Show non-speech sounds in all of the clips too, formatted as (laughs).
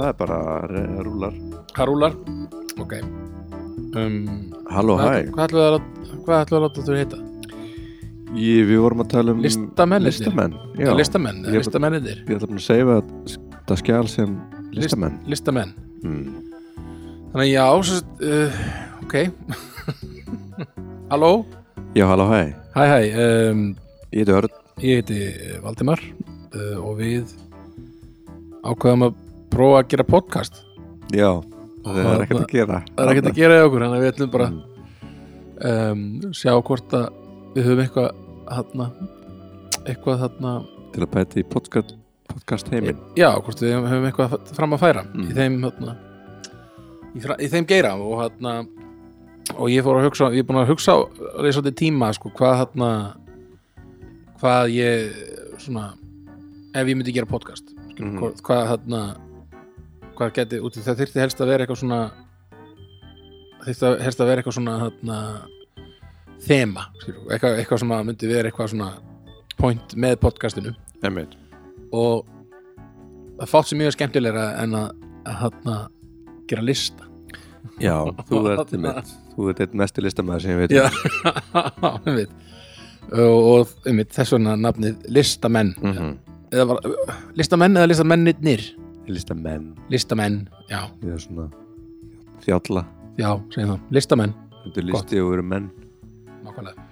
Það er bara rúlar hvað rúlar? Ok um, Halló, hæ hvað, ætlum við að hvað ætlum við að láta þú heita? Ég, Við vorum að tala um Listamennirnir? Listamenn, já. Listamenn, Ég- listamennir Ég bara að segja það skjál sem listamenn Listamenn mm. Þannig að já, svo, uh, ok (laughs) Halló, Já, halló, hæ hæ hæ um, Ég heiti Örn Ég heiti Valdimar uh, og við ákveðum að prófa að gera podcast Já, það er ekkert að gera Það er ekkert að gera í okkur, þannig að við ætlum bara Mm. um, sjá hvort að við höfum eitthvað þarna, eitthvað þarna Til að bæta í podcast, podcast heiminn já, hvort við höfum eitthvað fram að færa Mm. í þeim þarna, í, í þeim geira og þarna og ég fór að hugsa, ég er búin að hugsa á því svolítið tíma, sko, hvað þarna hvað ég svona, ef ég myndi gera podcast skilur, Mhm. hvað, þarna hvað geti, út í það þyrfti helst að vera eitthvað svona þyrfti að, helst að vera eitthvað svona þarna, þema, skilur, eitthvað, eitthvað sem að myndi vera eitthvað svona point með podcastinu. Einmitt. Og það fátt sem mjög skemmtilegra en að, að þarna gera lista. Já, þú (laughs) ert einmitt Þú ert einn mesti listamæður sem ég veit Já, (laughs) einmitt. Og, einmitt, þess vegna nafnið listamenn. Mm -hmm. eða var, listamenn eða listamennirnir Listamenn. Listamenn, já, Ég er svona þjálla já, segjum það. Listamenn, Þetta er listi og eru menn. Nákvæmlega.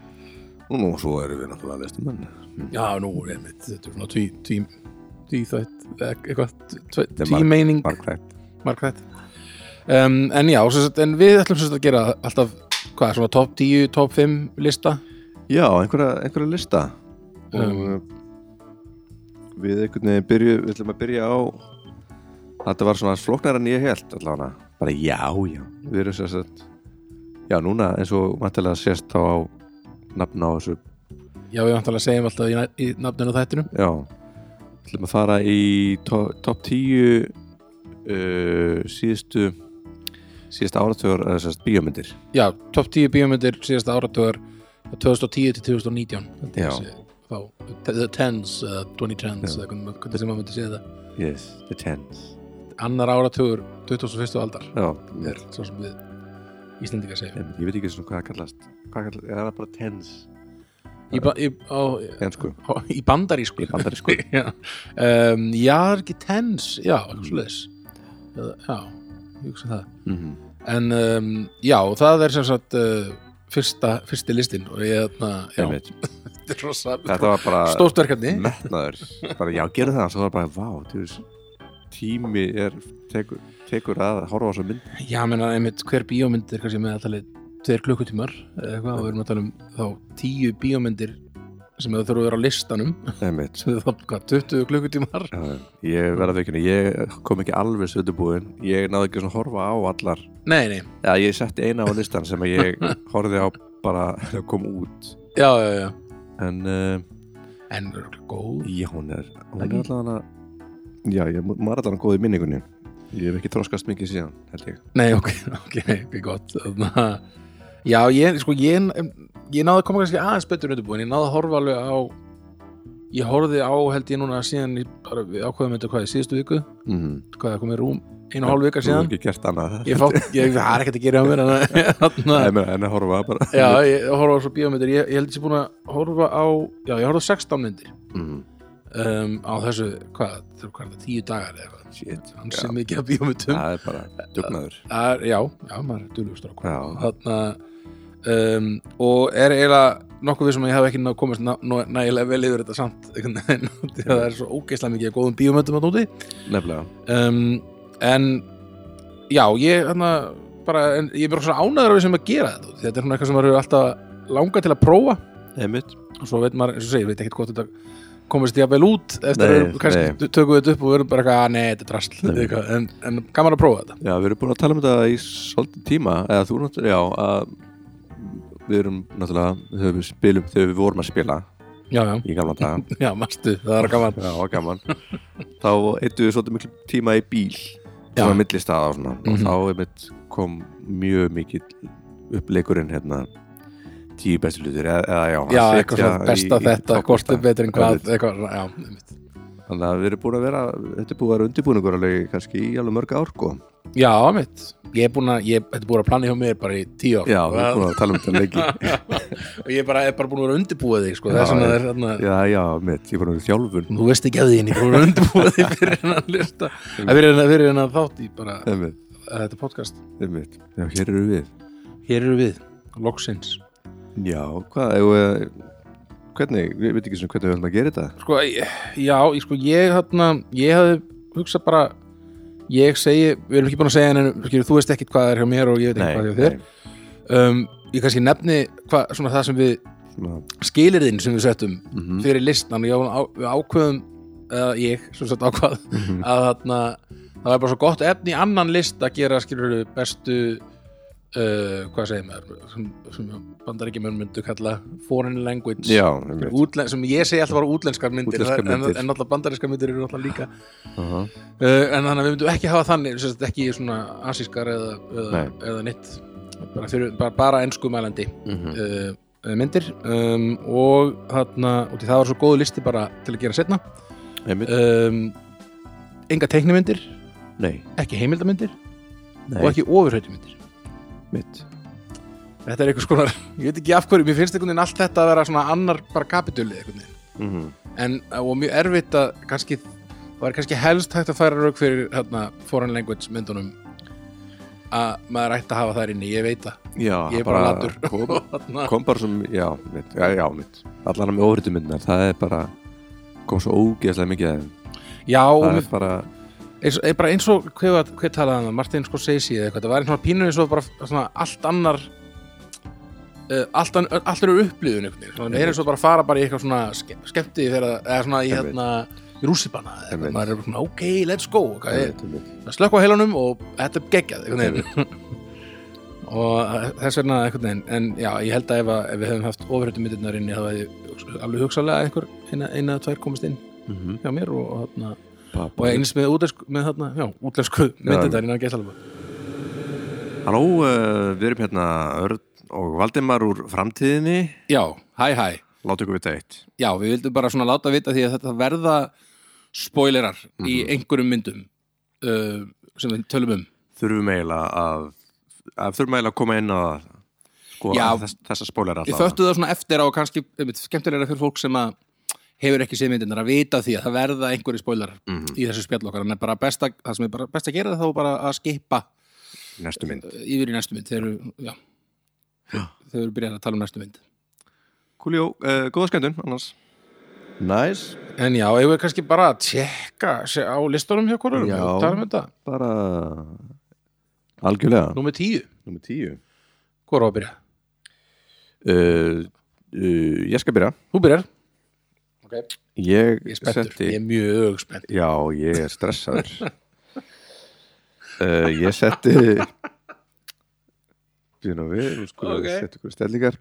Og nú svo erum við náttúrulega listamenn. Já, nú einmitt, þetta er svona tví, tví, tví þvætt, eitthvað tví, er tví marg- meining, Markrætt margrætt um, en já, sagt, en við ætlum sagt að gera alltaf, hvað, svona top 10, top 5 lista? Já, einhverja, einhverja lista. Og Um. við einhvern veginn byrju, við ætlum að byrja á þetta var svona flóknar en ég held allavega, bara já, já. Við erum sér að já, núna eins og mæntilega sést þá á nafn á þessu, já, við að segja alltaf í, í nafninu á þættinu já. Við ætlum að fara í to, top 10 uh, síðustu síðustu áratugur eða sérst bíómyndir. Já, top 10 bíómyndir síðasta áratugar 2010 til 2019 held ég Já. þá, the tens eða 2010s, Já. eða hvernig sem maður myndi segja það. Yes, the tens annar áratugur 21. aldar. Já, er svo sem við Íslendingar segjum. Ég, ég veit ekki svona hvað kallast. Hvað kallast, er það bara tens í, ba í, á, á, í bandarísku. Í bandarísku. (laughs) Já. Um, já, ekki tens já, svo leis já, ég hugsa það. Mm en um, já, það er sem sagt uh, fyrsta, fyrsti listin og ég, þarna, já, (laughs) þetta var bara stórt verkefni. metnaður. Bara já, gerum það, svo var bara vá þú veist, tími er tekur, tekur að horfa á svo mynd. Já, menna, einmitt, hver bíómynd er kannski með að tala tveir klukkutímar eða eitthvað, og við erum að tala um þá tíu bíómyndir sem það þurfa að vera á listanum. Sem það hvað, 20 klukkutímar? Ég verða að veikina, ég kom ekki alveg sötubúin, ég náði ekki að horfa á allar, Nei, nei, já, ég setti eina á listan sem ég (laughs) horfði á bara að koma út. Já, já, já. En uh, En örugglega góð. Já, hún er hún er allavega já, ég maður allavega góð í minningunni. Ég hef ekki þroskast mikið síðan, held ég. Nei, ok, (laughs) ok, ok, gott. Já, ég, sko, ég, ég náði að koma kannski aðeins betur undirbúin, ég náði að horfa alveg á ég horfði á, held ég núna síðan bara, við ákveðum þetta hvað í síðustu viku? Mm -hmm. hvað það komið rúm, einu og hálf vika síðan? ekki gert annað. Ég fátt, ég, er ekkert að gera á mér (laughs) en, að horfa bara. Já, ég horfa á svo bíómyndir. Ég, ég held ég sé búin að horfa á já, ég horfa á 16 myndir. Mm. Um, á þessu, hvað, er hvað er 10 dagar eða eitthvað? Shit, hann já. sem mikið af bíómyndum það er bara dugnaður. Er, já, já, maður er þarna um, og er eiginlega nokkuð við sem ég hef ekki komast nægilega vel yfir þetta samt (laughs) að það er svo ógeislega mikið af góðum bíómyndum að núti nefnilega. Um, en já, ég þarna bara, en, ég er bara svona ánæður af því sem að gera þetta þetta er svona eitthvað sem maður hefur alltaf langað til að prófa. Einmitt. og svo veit maður, eins og segir, veit ekkert hvort þetta komist ég að vel út eftir Nei, að kannski tökum við þetta upp og við erum bara eitthvað, að nei, þetta er drasl. En, en gaman að prófa þetta. Já, við erum búin að tala um þetta í svolítið tíma eða þú náttúrulega, já að við erum náttúrulega þegar við spilum, þegar við vorum að spila já, já, í gamla daga. (laughs) Já, mastu, það er gaman. Já, gaman. Þá eittu við svolítið miklu tíma í bíl sem var millistaða og svona Mhm. og þá einmitt kom mjög mikið uppleikurinn hérna tíu bestu hlutir eða, já, já, eitthvað svona besta í þetta, er betur en hvað eitthvað, já, þannig að við erum búin að vera þetta er búin að vera undirbúningur alveg kannski í alveg mörg ár sko. Já, mitt, ég er búin að ég, þetta er búin að plana hjá mér bara í tíu ár. Já, við erum búin að tala um þetta lengi. (laughs) Og ég er bara, er bara búin að vera undirbúið þig sko, það svona, það er þarna já, já, mitt, ég er búin að vera í þjálfun. Þú veist ekki að því en ég er búin að undirbúið þig fyrir hennan (laughs) lista. Að fyrir hennan, þátt í bara þetta podcast. Hér eru við já, hvað, við hvernig, við veit ekki svona hvernig við höfum að gera þetta. Sko, já, ég, sko, ég hérna, ég hafði hugsað bara ég segi, við erum ekki búin að segja en skilur, þú veist ekkit hvað er hjá mér og ég veit ekki hvað er hjá þér. um, ég kannski nefni hvað, svona það sem við svona, skilirðin sem við settum mhm, fyrir listan og á, við ákveðum eða ég, sem sagt ákvað mhm, að þarna, það var bara svo gott efni annan list að gera skilur bestu uh, hvað segir maður? Sem, sem bandaríkjumön myndu kalla foreign language. Já, Útlen, sem ég segi alltaf bara útlenskar myndir, myndir. en alltaf bandarískar myndir eru alltaf líka. Aha. uh, en þannig að við myndum ekki hafa þannig sagt, ekki svona asískar eða, eða, eða nýtt bara, fyrir, bara, bara ensku mælandi Mhm. uh, myndir. Um, og þarna, í það var svo góðu listi bara til að gera setna um, enga teiknimyndir. Nei, ekki heimildamindir nei, og ekki ofurhættumyndir mitt. Þetta er eitthvað skonar, ég veit ekki af hverju mér finnst einhvern veginn allt þetta að vera svona annar bara kapituli einhvern veginn. Mhm, en og mjög erfitt að kannski það var kannski helst hægt að færa rauk fyrir hérna, foreign language myndunum að maður ætti að hafa þær inni, ég veit það. Já, ég er bara latur. (laughs) kom, kom bara sem, já, mitt, já, já, mitt. Allan með óhritu myndnar, það er bara kom svo ógeðslega mikið þeim. Já, það er bara, eins, bara eins og hver talaði hann, Martin Scorsese eða eitthvað, það var eins og pínur eins og bara svona allt annar uh, allt, an, allt eru upplýðun einhvern það er eins og bara að fara bara í eitthvað svona ske, skemmti þegar, eða svona í hérna í rússipanna, maður er svona ok, let's go, slökk á heilanum og þetta er geggjað einhvern (laughs) og þess vegna einhvern veginn en já, ég held að ef, að, ef við hefum haft ofurhættu myndirnar inni þá hefði alveg hugsalega einhver eina, eða tvær komist inn Mhm. hjá mér og, og, þarna, Bara- og eins með, útlensku, með þarna, já, útlensku myndirnar innan gæstalaba Halló, uh, við erum hérna Örn og Valdimar úr framtíðinni. Já, hæ hæ. Látu ykkur við eitt. Já, við vildum bara svona láta vita því að þetta verða spoilerar í Mhm. einhverjum myndum uh, sem við tölum um. Þurfum eiginlega að, að Þurfum eiginlega að koma inn að sko, Já. að þess, þessa Ég alltaf föttu það svona eftir á kannski skemmtilega fyrir fólk sem að hefur ekki séð myndirnar að vita því að það verða einhverju spoilerar Mhm. í þessu spjall okkar. En bara best að, það sem er bara best að gera þá bara að skipa Næstu mynd. uh, yfir í næstu mynd. Þegar eru- já, þegar við byrjar að tala um næstu mynd. Kúljó, uh, góða skemmtun annars. Næs En já, ég vil kannski bara að tjekka á listunum hjá hvorum? Já. og tala um þetta. Bara Algjörlega. Númer tíu, Númer tíu. Hvor á að byrja? uh, uh, Ég skal byrja. Þú byrjar okay. Ég, Ég er setti ég er mjög spennt Já, ég er stressaður. Uh, (laughs) Ég setti Býðum við Nú skulum Ok. við setja ykkur stellingar.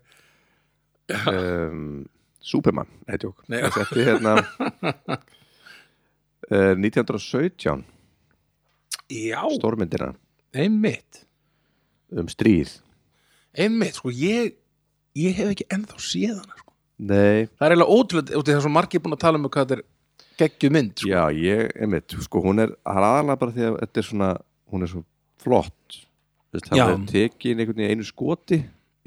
Um, Superman. Nei, tjók Nei. Ég setti hérna uh, 1917 Já, Stórmyndina. Einmitt. Um stríð. Einmitt, sko, ég ég hef ekki ennþá séð hana sko. Nei, Það er eiginlega ótrúlega, út í er svo margir búin að tala um hvað þetta er geggju mynd sko. já, ég, einmitt Sko, hún er er aðalega bara því að þetta er svona hún er svo flott. Já. Það er tekin einhvern veginn í einu skoti.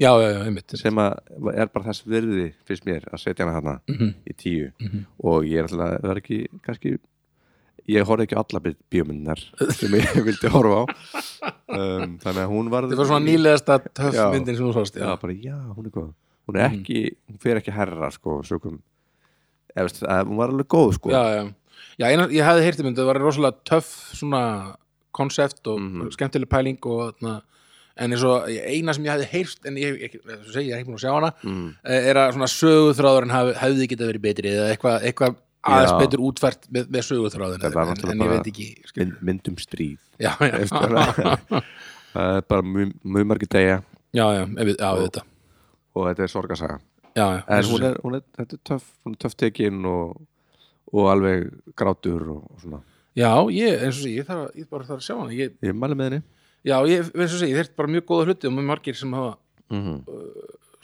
Já, já, já, einmitt sem að er bara þess virði fyrst mér að setja hana hana Mhm, í tíu. Mhm. og ég er alltaf, það er ekki kannski, ég horfði ekki alla bí- bíómyndinar sem ég (laughs) vildi horfa á. Um, þannig að hún var Þetta var svona nýlegasta töff myndin sem þú sást já, já. bara já, hún er góð hún er ekki, hún fer ekki herra sko, sökum að, hún var alveg góð sko. Já, já, já eina, ég hefði heyrti mynd, það var rosalega töff svona konsept og Mhm. skemmtileg pæling og þarna en eins og eina sem ég hefði heyrt en ég, er ekki búin að sjá hana mm, er að svona söguþráðurinn hef, hefði getað verið betri eða eitthvað eitthva aðeins betur útfært með, með var en, en ég veit ekki mynd, myndum stríð já, já, (laughs) það er bara mjög, margir degja já, já, veit, já, veit það og þetta er sorgasaga já, já, en hún er, hún er, þetta er töff hún er töff tekin og, og alveg grátur og, og svona. Já, ég, eins og sé, ég þarf, ég bara þarf að sjá hana. Ég, ég mæli með henni. Já, ég, eins og sé, ég þurft bara mjög góða hluti og mjög margir sem hafa mm -hmm.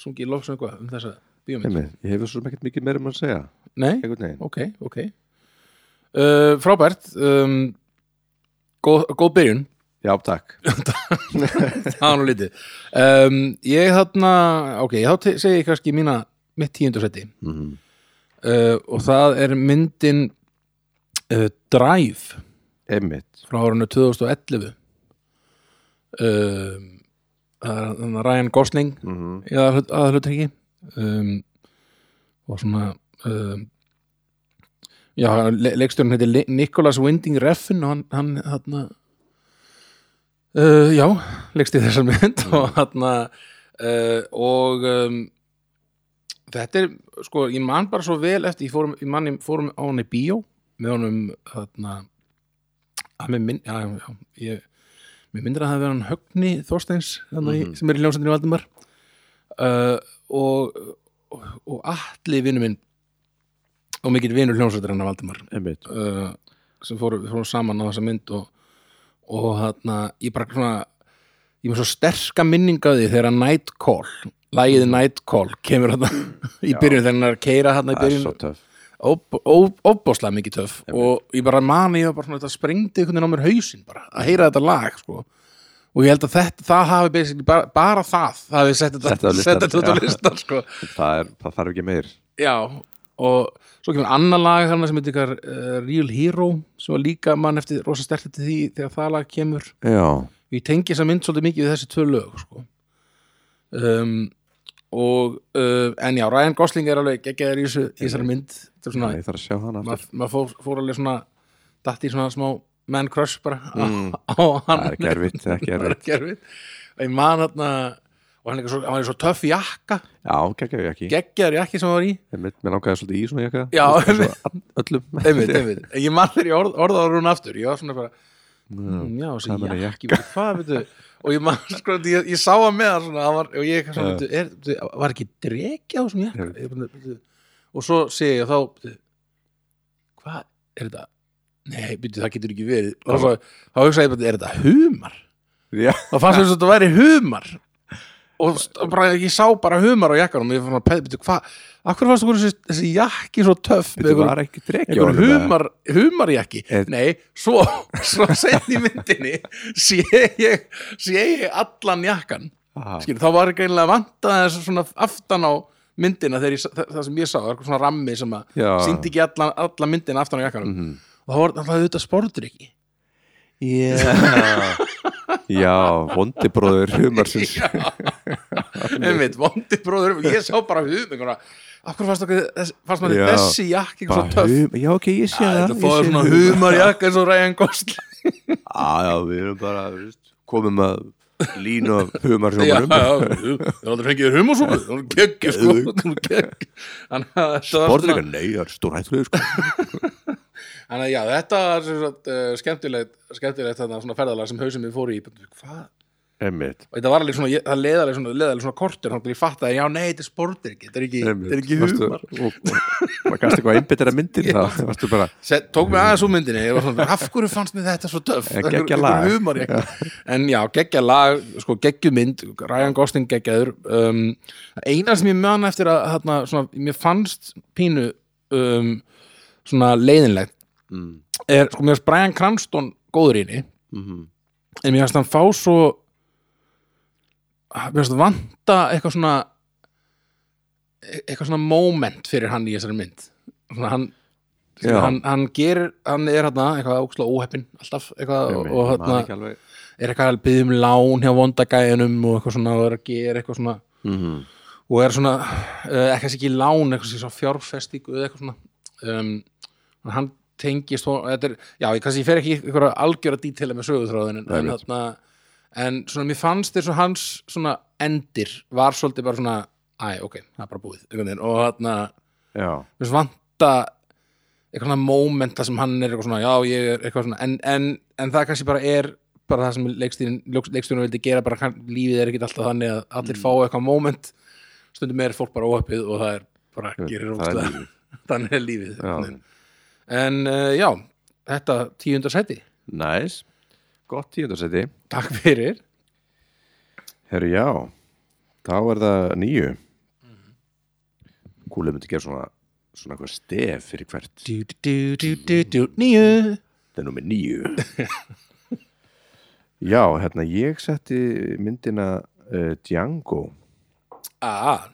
sungið lofsöngu um þessa Einmitt, ég hefur svo ekkert mikið meira um að segja. Nei, ok, ok. Uh, frábært. Um, góð, góð byrjun Já, takk. (laughs) Það var nú lítið. Um, ég þarna, ok, þá segi ég kannski mína mitt tíundarsæti mm. uh, og það er myndin uh, Drive. Einmitt. Frá árinu 2011 um, er þannig Ryan Gosling mm. í aðalhutryggi um, og svona um, já, le leikstjórn heiti Nicholas Winding Refn og hann, hann þarna uh, já, leikst í þessar mynd og þarna uh, og um, þetta er, sko, ég man bara svo vel eftir, ég fórum, ég man, ég fórum á hann í bíó með honum þarna að með minn, já, já, ég mér myndir að það hefði verið hann Högni Þorsteins mm Mhm. sem er í ljónsendinu Valdimar. Uh, og, og, og allir vinnu minn og hann Valdimar Einmitt. uh, sem fóru, fóru saman á þessa mynd og, og þarna ég bara svona ég með svo sterka minningaði þegar Night Call lægið Night Call kemur þarna í byrjun þegar hann er að keira þarna í byrjun. svo töff. Ób- ó- óbáslega mikið töff. Og ég bara mani, ég var bara svona þetta sprengdi einhvern veginn á mér hausinn bara, að heyra þetta lag sko. og ég held að þetta, það hafi bara, bara það, það hafi sett þetta sett þetta út á listan sko. það, er, það þarf ekki meir. Já, og svo kemur annar lag þarna sem heitir uh, Real Hero sem var líka mann eftir rosa stert eftir því þegar það lag kemur. Já, ég tengi þess að mynd svolítið mikið við þessi tvö lög sko. um, og uh, en já, Ryan Gosling er alveg geggjaður í þessari mynd. Svona ég þarf að sjá hana maður mað fór, fór alveg svona datt í svona smá man crush bara á, Mm. á hann. Það er ekki erfitt, það er ekki (laughs) Það er erfitt ekki erfitt og ég man hann og hann, er svo, hann í svo töff jakka. Já, geggja ég ekki geggjaður jakki sem hann var í. Einmitt, Mér langaði svolítið í svona jakka. Já, og Öllum. Einmitt, (laughs) einmitt. ég man þegar ég orð, orðaður hún aftur. Ég var svona bara mm, já, þessi jakki, jakki hvað veitu? Og ég man sko, ég, ég sá hann með hann svona, var, og ég svona, veitu, er, veitu, var ekki dreki á þessum jakka? Veitu, og svo segi ég þá veitu, hvað er þetta? Nei, byrju, það getur ekki verið. Og svo, þá hugsaði ég bara, er þetta humar? Já, þá fannst þess að þetta væri humar og bara, ég sá bara humar á jakkanum og ég fann að byrju, hvað akkur fannst þú þessi, þessi jakki svo töff einhver humar, humarjakki? Er- nei, svo, (laughs) svo sent í myndinni sé ég sé ég allan jakkan Skil, þá var ekki einlega vantað þess svona aftan á myndina þegar ég, það, sem ég sá, það var eitthvað svona rammi sem að síndi ekki allan, allan myndina aftan á jakkanum. Mhm. og það var alltaf auðvitað sportur ekki Já (laughs) Já, vondi bróður humarsins. Einmitt, vondi bróður, ég sá bara hum hverju fannst, okkur, þess, fannst maður þessi hum- Já, ok, ég sé það ég fóður svona humar. humarjakka eins og Ryan Gosling. (laughs) Já, við erum bara komum að línu af Já, humarsjómanum já, þú er aldrei fengið er geggju sko. Er geggju. Þannig að þetta var Borður svona- ekki, nei, það er stórhættulega sko. (laughs) Þannig að já, þetta sagt, uh, skemmtilegt, skemmtilegt þarna svona ferðalag sem hausum við fóru í. Hvað? Einmitt. Og þetta var alveg svona, það leðalega svona, leðalega svona kortur þannig að ég fattaði, já nei, þetta er sportir ekki þetta er ekki, þetta er ekki humar. Maður gæst eitthvað einbyttir að myndin þá Varstu bara Set, tók mig aðeins úr myndinni ég var svona, af hverju fannst mér þetta svo töff? En geggjað lag. humar, já. en já, geggja lag sko, geggju mynd, Ryan Gosling geggjaður. Um, eina sem ég man eftir að þarna, svona, mér fannst pínu um, svona leiðinlegt mm. er, sko, mér fannst Brian Cranston góður í henni. Mm en mér fannst hann fá svo mér fannst vanta eitthvað svona eitthvað svona moment fyrir hann í þessari mynd. Svona hann hann, hann gerir, hann er hérna eitthvað ókslega óheppin alltaf eitthvað og, og hérna er eitthvað að byggja um lán hjá vondagæðinum og eitthvað svona og er að gera eitthvað svona. Mm og er svona, uh, ekki ekki lán eitthvað sem fjárfestíku eða eitthvað svona. Um, hann tengist er, já, ég kannski ég fer ekki í eitthvað algjöra dítila með sögutráðin en, en, þarna, en svona mér fannst þess að hans svona endir var svolítið bara svona æ, ok, það er bara búið einhvern veginn, og þarna, mér vanta eitthvað svona moment þar sem hann er eitthvað svona, já, ég er eitthvað svona en, en, en það kannski bara er bara það sem leikstýrin vildi gera bara kann- lífið er ekki alltaf þannig að allir Mm. fá eitthvað moment stundum er fólk bara óöppið og það er bara gerir er lífið. (laughs) þannig er lífið Já. En uh, já, þetta tíundar seti Næs Gott tíundarsæti takk fyrir. Herru, já. Þá er það nýju Kúli myndi gera svona svona eitthvað stef fyrir hvert du, du, du, Nýju Það er nummer nýju (laughs) Já, hérna ég setti myndina uh, Django. Ah,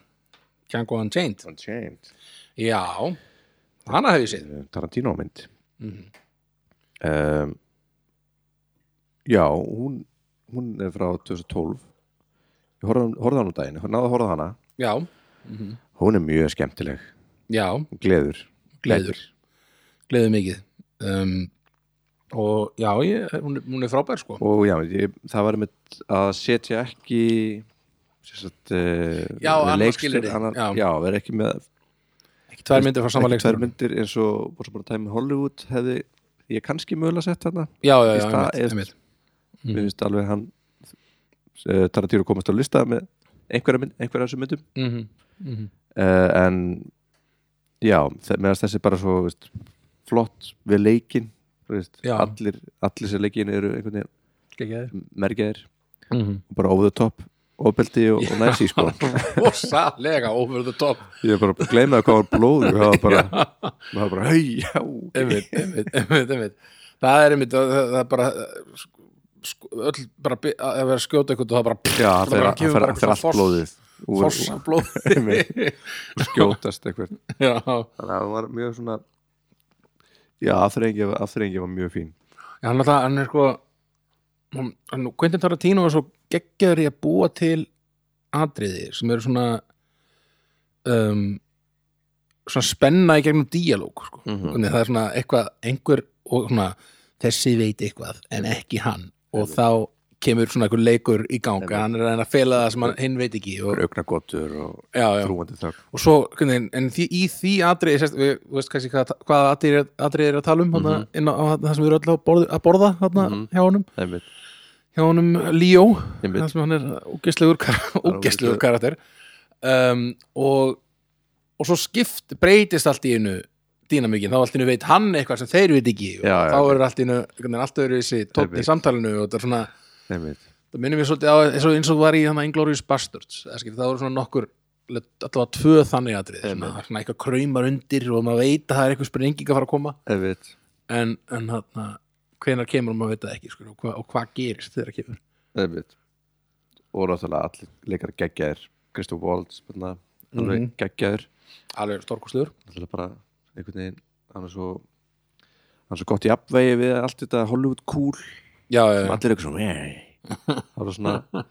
Django Unchained. Unchained. Já, hana hef ég séð. Uh, Tarantino mynd. Mhm. um, Já, hún hún er frá 2012 Ég horfði hana um daginn, ég náði að horfa hana. Já, Hún er mjög skemmtileg, já, gleður. Gleður. Gleður mikið. Um, Og já, ég, hún, hún er frábær sko. Og já, ég, það var með að setja ekki sérst, uh, Já, annað skilyrði, annar, já. vera ekki með tvær myndir frá sama ekki tvær myndir eins og bara bara tæmi Hollywood hefði ég kannski mögulega sett þarna. Já, já, já, einmitt, einmitt. mér finnst alveg hann uh, Tarantino komast á lista með einhverja, af þessum myndum. Mhm, mhm. uh, en já, meðan þessi bara svo veist, flott við leikin veist, allir, allir sem leikin eru mergjaðir. Mhm. og bara over the top ofbeldi og, og næsi sko. Rosalega over the top. Ég er bara að gleyma hvað var blóð það var bara, það var bara hei, já, ok. einmitt, einmitt, einmitt, einmitt. það er einmitt það, það er bara sko, öll bara að vera skjóta eitthvað og það bara já, það eitthvað allt foss- blóðið úr, fossa blóð (laughs) Einmitt. úr skjótast eitthvað. Já, þannig að það var mjög svona já, afþrengi, var mjög fín. Já, hann, er sko Quentin Tarantino var svo geggjaður í að búa til atriði sem eru svona um, svona spenna í gegnum díalóg sko. Þannig að það er svona eitthvað einhver og svona þessi veit eitthvað en ekki hann. Og þá kemur svona einhver leikur í ganga hann er að fela það sem hann, hinn veit ekki og, augnagotur og já, já. þrúandi þögn og svo, hvernig, en því, í því sérst, við, veist kannski hvað, hvað atriði, atriði er að tala um mm Mhm. inn á, á það sem við erum öll að borða, að borða þarna, Mhm. hjá honum Einmitt. hjá honum Líó það sem hann er ógæstlegur ógeðslegur. karakter um, og og svo skipt, breytist allt í einu dýnamíkin, þá allt í einu veit hann eitthvað sem þeir veit ekki og Já, þá er allt í einu allt öðru þessi tótt í Einmitt. samtalinu og það er svona, Einmitt. það minnir mér svolítið á eins og, eins og var í Inglourious Bastards skil, það voru svona nokkur allavega tvö þannig atrið svona, eitthvað kraumar undir og maður veit að það er eitthvað sprenging að fara að koma Einmitt. en, en hann hvenar kemur maður veit það ekki sko, og, hva, og hvað gerist þegar það kemur Einmitt. og náttúrulega allir leikar geggjaðir Kristof Waltz alveg Mhm. geggjaðir alveg stórkostlegur náttúrulega bara einhvern veginn hann er svo hann er svo gott í apvegi við allt þetta Hollywood cool já, já, sem allir eitthvað svona (laughs) það er svona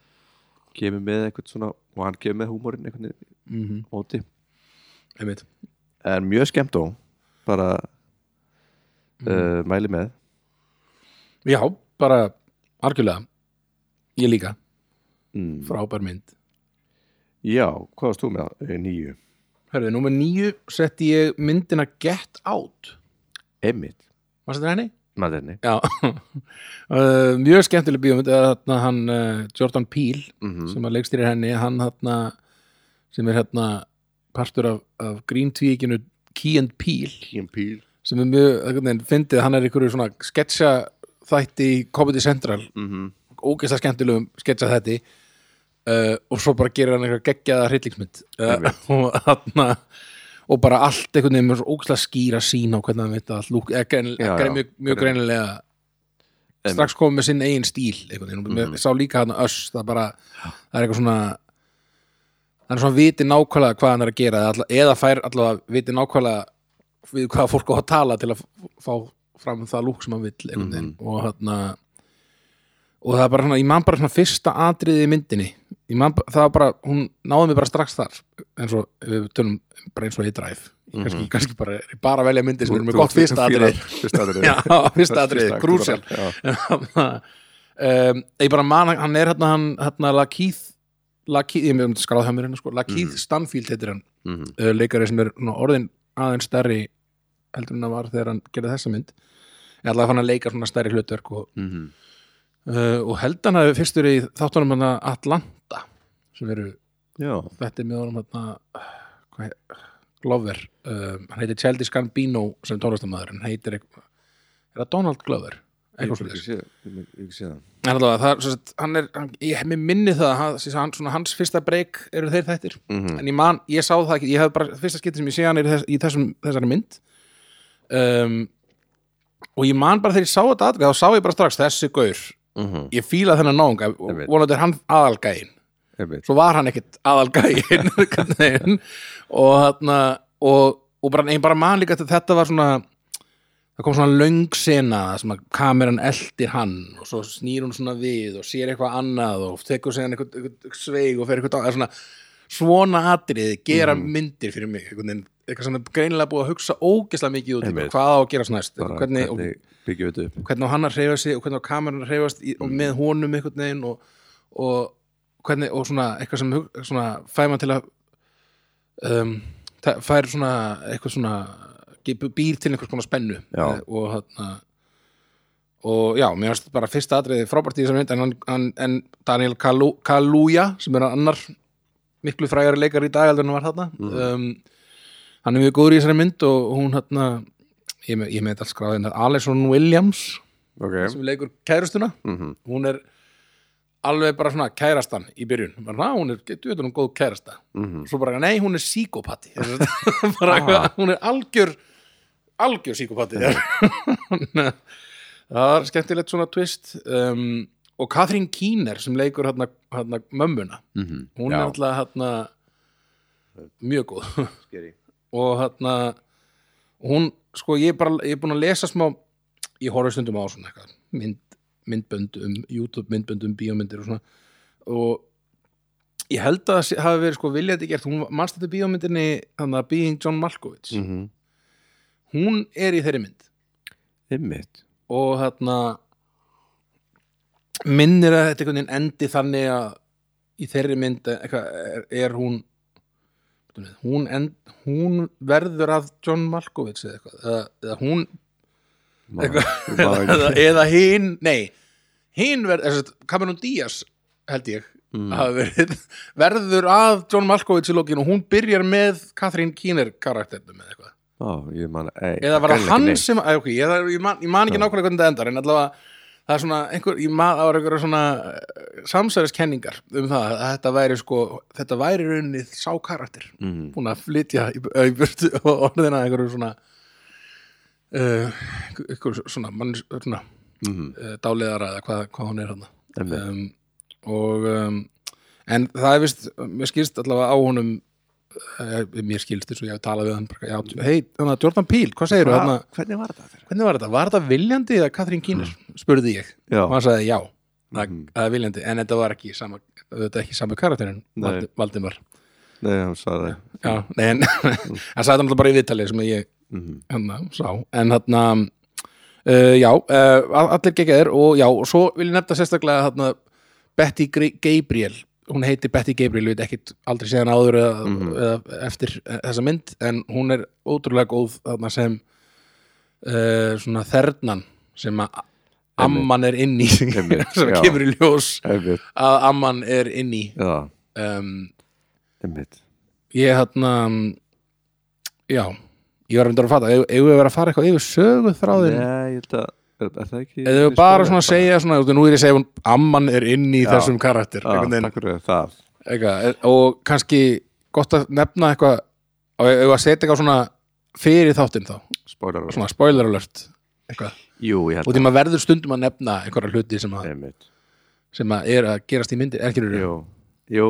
kemur með eitthvað svona og hann kemur með húmórin veginn Mm -hmm. móti einmitt en mjög skemmt og bara Mhm. uh, mæli með já, bara algjörlega ég líka, mm. frábær mynd já, hvað varst þú með uh, nýju? Hörðu, númer nýju setti ég myndina Get Out Emmitt, Varst þetta henni? Maðurni (laughs) uh, Mjög skemmtileg bíómynd er hann uh, Jordan Peele mm sem að leikstýrir henni hann þarna sem er hérna partur af, af Green Tvíkinu Key and Peele. Kían Píl sem er mjög, veginn, fyndið hann er einhverju svona sketcha þætti í Comedy Central. Mm -hmm. ógeðslega skemmtilegum sketcha þætti. Uh, og svo bara gerir hann eitthvað geggjaða hryllingsmynd. Uh, (laughs) og þarna og bara allt einhvern veginn með svo ógeðslega skýra sín á hvernig hann veit að allt. Lúk, grein, já. mjög, mjög greinilega. strax komið með sinn eigin stíl einhvern veginn, mm Mhm. sá líka hann öss það bara, það er eitthvað svona það er svona viti nákvæmlega hvað hann er að gera. Eða, alla- eða fær allavega viti nákvæmlega við hvað fólk á að tala til að fá fram það lúk sem hann vill einhvern veginn. Og hann og það er bara svona, ég man bara svona fyrsta atriði í myndinni. Man, það var bara, hún náði mig bara strax þar. Eins og við tölum bara eins og í drive. Ég kannski, kannski bara, bara velja myndir sem eru með gott fyrsta atriði. (laughs) Fyrsta atriði. (laughs) Já, fyrsta atriði, krúsjál. Já, (laughs) um, ég bara man, hann er hérna hann, hérna Lakeith Lakeith, ég með skráð hjá mér hérna sko. Lakeith Stanfield heitir hann, mhm, uh, leikari sem er svona orðin aðeins stærri heldur en það var þegar hann gerði þessa mynd. Ég ætlaði að fann að leika svona stærri hlutverk og, mhm. Uh, og held hann að fyrstur í þáttunum hann Atlanta sem eru, þetta er með honum heit- Glover um, hann heitir Childish Gambino sem tónlistamæður hann heitir eitthvað, er það Donald Glover? Ég hef hef séð það hann hann, ég mér minni það, hann, hann, svona, hans fyrsta breyk eru þeir þættir, Mhm. en ég man, ég sá það ekki, ég hef bara, fyrsta skipti sem ég sé hann er þess, í þessum, þessari mynd. Um, og ég man bara þegar ég sá þetta aðrið, þá sá ég bara strax þessi gaur, Mhm. ég fíla þennan Einmitt. vonandi er hann aðalgæin Einmitt. svo var hann ekkit aðalgæin (laughs) og þarna og, og bara, ein, bara man líka þetta var svona það kom svona löng sena sem að kameran eldir hann og svo snýr hún svona við og sér eitthvað annað og tekur sér eitthvað, eitthvað sveig og fer eitthvað á, svona, svona atriði gera myndir fyrir mig eitthvað, sem er greinilega búið að hugsa ógeðslega mikið út í hvað á að gerast næst Bara hvernig, og, hvernig byggjum við þetta upp? hvernig á hann að hreyfa sig og hvernig kameran að hreyfast í, og með honum einhvern veginn og, og hvernig og svona eitthvað sem svona fær maður til að um, fær svona eitthvað svona býr til einhvers konar spennu. Já. Og þarna og já, mér finnst bara fyrsta atriði frábært í þessar mynd en, hann, en Daniel Kalu, Kaluuya sem er annar miklu frægari leikar í dag heldur en hann var þarna um, hann er mjög góður í þessari mynd og hún þarna ég, ég með alls skráðin Alison Williams Ok sem leikur kærustuna Mhm. hún er alveg bara svona kærastan í byrjun bara, "Ná, hún er, getur hún góð kærasta Mhm. svo bara, nei, hún er síkopati eitthvað, (laughs) hún er algjör algjör síkopati (laughs) það var skemmtilegt svona twist um, og Katrín Keener sem leikur hérna, hérna mömmuna Mhm. hún Já. er alltaf hérna mjög góð Scary. Og hérna hún, sko, ég er bara ég er búin að lesa smá ég horfi stundum á svona eitthvað mynd, myndbönd um YouTube myndbönd um bíómyndir og svona. Og ég held að það hafi verið sko viljandi gert, hún mannst þetta bíómyndinni þannig að Being John Malkovich? Mhm. hún er í þeirri mynd. Einmitt. Og þarna minnir að þetta einhvern veginn endi þannig að í þeirri mynd eitthvað, er, er hún hún, end, hún verður að John Malkovich eða eitthvað eða, eða hún eitthvað, eða, eða hinn nei, hinn verður Cameron Diaz held ég Mm. verið, verður að John Malkovich í lókinu og hún byrjar með Catherine Keener karakternum eða eitthvað. Ó, man ei, eða var það hann sem æ, okay, ég, ég, man, ég man ekki nákvæmlega hvernig þetta endar en allavega það er svona einhver, ég það var einhverja svona samsæðiskenningar um það að þetta væri sko, þetta væri raunnið sá karakter, neitt. Mhm. búin að flytja í, í burtu og orðina einhverju svona uh, einhverju svona, mann, svona Mhm. uh, dáliðara eða hvað, hvað hún er hann um, og um, en það er vist, mér skilst allavega á honum mér skilst þess og ég hef talað við hann hei, þannig að Jordan Peele, hvað Hva- þarna Hvernig var þetta þeirra? Hvernig var þetta? Var þetta viljandi eða Katrín Kínir? Spurði ég. Já. Og hann sagði já, það, það er viljandi en þetta var ekki sama, sama karakterin Valdimar. Nei, hann sagði það nei, en (laughs) hann sagði náttúrulega bara í viðtalið sem ég Mhm. hann sá. En þarna uh, já, uh, allir geggjæðir og já, og svo vil ég nefna sérstaklega þarna Betty Gabriel hún heitir Betty Gabriel, ég veit ekkit aldrei séðan áður eða, Mhm. eða eftir þessa mynd, en hún er ótrúlega góð þarna sem uh, svona þernan sem að amman er inn í (laughs) Einmitt, sem kemur í ljós Einmitt. að amman er inn í. Já, um, ég hérna já, ég var að fatta eigum eigum við að vera að fara eitthvað yfir sögu þráðin Nei, ég held að Eða við bara svona að segja svona, nú er ég að segja hún, amman er inn í Já. þessum karakter eitthvað, og kannski gott að nefna eitthvað að setja eitthvað svona fyrir þáttinn þá, Spoiler svona spoiler alert Jú, og því maður verður stundum að nefna einhverja hluti sem að, sem að er að gerast í eru Jú, jú,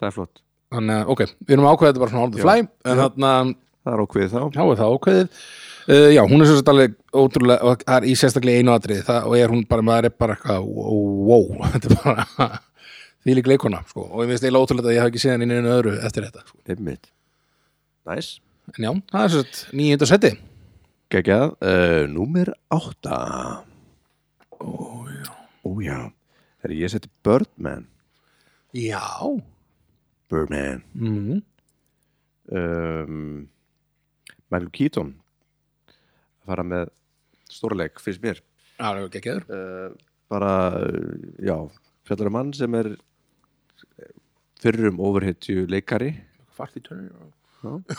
það er flott. Þannig að, ok, við erum ákveðið þetta bara svona Já. fly, en Já. þarna Það er ákveðið þá. Já, er það ákveðið uh, já, hún er svo alveg ótrúlega og það er í sérstaklega einu atrið það, og er hún bara, maður er bara eitthvað wow, (laughs) þetta er bara (laughs) því lík leikona, sko, og ég finnst eiginlega ótrúlega að ég hafa ekki séð hann inn í einu öðru eftir þetta sko. Einmitt. Næs en já, það er svo nýjönda seti. Gægjað uh, Númer átta. Ó, já Ó, já Þegar ég seti Birdman. Já. Birdman. Mm. um, Michael Keaton. að fara með stórleik fyrst mér. Það er ekki eður uh, bara, já fjallar um mann sem er fyrrum overhetju leikari. Fart í törnir já,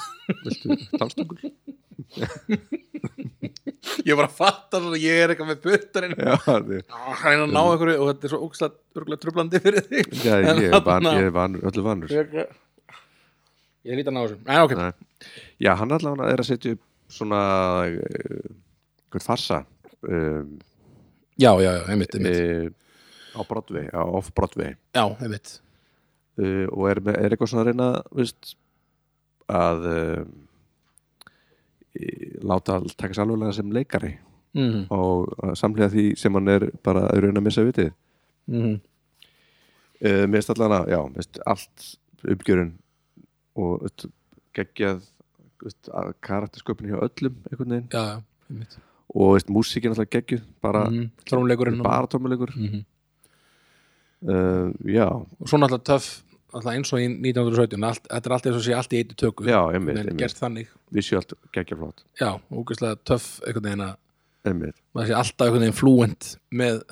(laughs) viltu talstungul (laughs) ég bara fattar svona, ég er eitthvað með puttarinn Já, þið- hægna að ná einhverju og þetta er svo ógstlega örgulega trublandi fyrir þig. Já ég, er er öllu vanur. Ég, ég lít að ná þessu. Já, hann allavega er að setja upp svona uh, hvern farsa um, já, já, já, einmitt, einmitt. uh, á Broadway, á off-Broadway já, einmitt. Uh, og er, er eitthvað svona að reyna veist, að um, láta all- taka alveglega sem leikari mm og samlega því sem hann er bara að raun að missa vitið. -hmm. uh, Mér finnst allan að, já, mér finnst allt uppgjörun og geggjað að karaktersköpun hjá öllum einhvern veginn. Já, já, og veist, músíkin alltaf geggjuð bara, mm -hmm. bara tómuleikur Mhm. uh, Já, og svo náttúrulega töff alltaf eins og í 1917 allt, þetta er allt eins og sé allt í eitt tökku já, einmitt, en gert þannig. Visuált geggjaflott. Já, ógeðslega töff einhvern veginn að Einmitt, maður sé alltaf einhvern veginn fluent með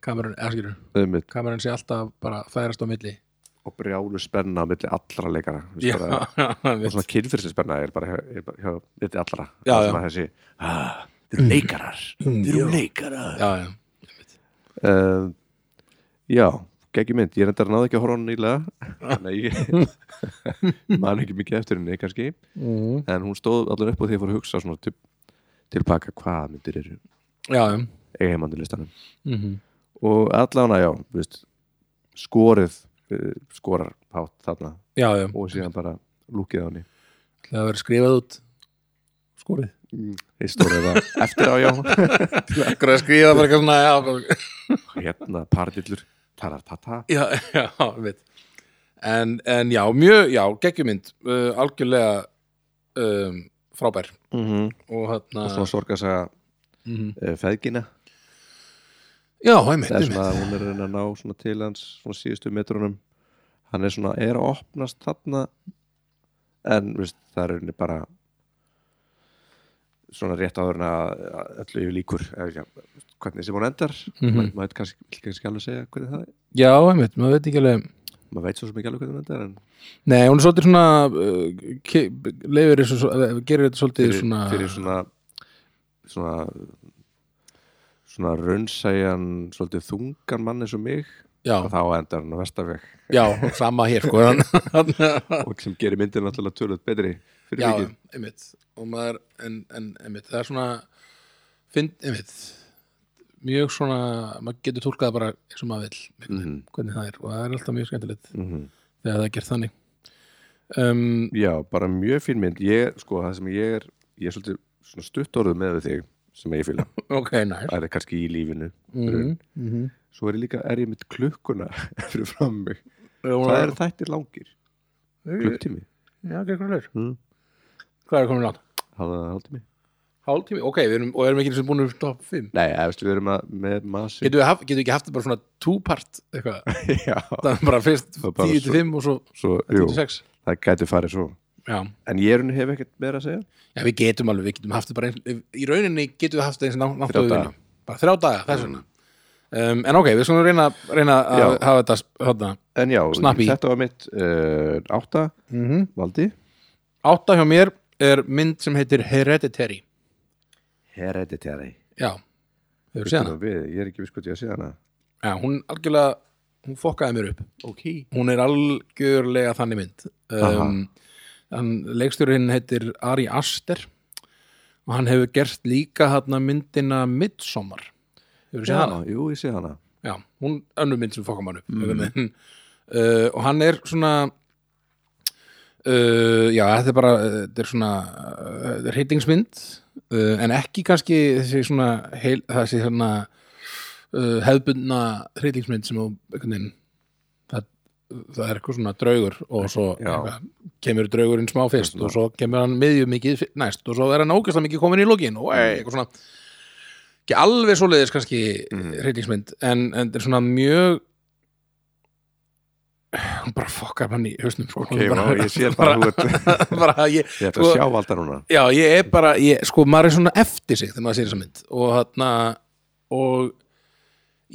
kamerun, eða skilur kamerun sé alltaf bara færast á milli og brjálu spenna á milli allra leikara Þú (laughs) já, og svona kynfyrsins spenna er bara hjá, er allra Já, Það er já. þessi, ah, þeir eru leikarar þeir eru já. leikarar já, já, uh, Já, geggjum mynd ég reyndar að náða ekki að horfa hann nýlega (laughs) þannig (laughs) man ekki mikið eftir henni kannski mm. en hún stóð allan upp og ég fór að hugsa svona til, tilbaka hvað myndir eru já, já. eiga heimandi listanum Mm -hmm. og allan að já, þú veist, skorið skorar hátt þarna já, já. og síðan bara lúkið á henni. Það verður skrifað út. Skórið Histórið það (laughs) eftir á já. Akkur að skrifa bara eitthvað svona hérna partillur taratata já, (laughs) já, veit en, en já, mjög, já, geggjumynd uh, algjörlega um, frábær. Mm -hmm. og og hérna svona sorgasaga mm uh, feðgina já, er einmitt. svona, hún er að ná svona til hans svona síðustu metrunum hann er svona, er að opnast þarna en veist, það er reyni bara svona rétt áður en að öllu yfir líkur eða, hvernig sem hún endar mm. -hmm. maður kannski, vill kannski alveg segja hvernig það er já, einmitt, maður veit ekki alveg maður veit svo sem ekki alveg hvernig hún endar en nei, hún er svolítið svona uh, leifir gerir þetta svolítið fyrir svona, fyrir svona svona svona raunsæjan svolítið þungan mann eins og mig og þá endar hann á vestaveg. Já, sama hér sko, og (laughs) sem gerir myndin náttúrulega tölvöld betri fyrir já, vikið einmitt. Og maður, en, en einmitt það er svona finn, einmitt mjög svona, maður getur túlkað það bara eins og maður vill, mm Mhm. hvernig það er. Og það er alltaf mjög skemmtilegt mm þegar það er gert þannig. Um, Já, bara mjög fín mynd. Ég, sko, það sem ég er ég er svolítið svona stutt orðið með þig sem ég fýla, (laughs) ok, nice það er kannski í lífinu mm -hmm. Mm -hmm. svo er ég líka, er ég mitt klukkuna (laughs) fyrir fram mig, hvað eru þættir langir? Klukktími? Já, ekki eitthvað leir Mm. Hvað er komin langt? Hálftími? Hálftími, ok, við erum, og erum ekki sem búin upp top 5 Nei, eftir við erum að, með masi Getum við, haf, getum við ekki haft það bara svona two-part eitthvað, (laughs) Já, það er bara fyrst Það er bara 10 til 5 og svo svo, jú, 26 það gæti farið svo Já. En ég er henni hef ekkert meira að segja Já, við getum alveg, við getum haft það bara eins, í rauninni getum við haft það eins og daga. viljum bara þrjá daga, þess vegna um, En ok, við skulum reyna, reyna að hafa þetta hátna. En já, Snappy. þetta var mitt uh, átta, Mm -hmm. valdi Átta hjá mér er mynd sem heitir Hereditary Hereditary Já, hefur séð hana? við, Ég er ekki viss hvað ég að hana Já, hún algjörlega, hún fokkaði mér upp Ok hún er algjörlega þannig mynd um, hann, leikstjórinn heitir Ari Aster og hann hefur gert líka hann myndina Midsommar hefur séð hana? jú, ég sé hana Já, hún önnur mynd sem fokkar mann upp mm. uh, og hann er svona uh, já, þetta er bara þetta er svona uh, reytingsmynd uh, en ekki kannski þessi svona heil, þessi uh, hefðbundna reytingsmynd sem á einhvern veginn það, er eitthvað svona draugur og svo eitthvað, kemur draugurinn smá fyrst og svo kemur hann miðjum mikið næst og svo er hann ógæslega mikið komin í lokin og ei, eitthvað svona. Ekki alveg svoleiðis kannski mm. reytingsmynd en, en er svona mjög hún bara fokkar mann í hausnum sko. Ok, er já, ég sé bara, ert- (laughs) bara ég, Ég ætla Sko- að sjá valda núna. Já, ég er bara ég, sko, maður er svona eftir sig þegar maður sér þessa mynd og þarna og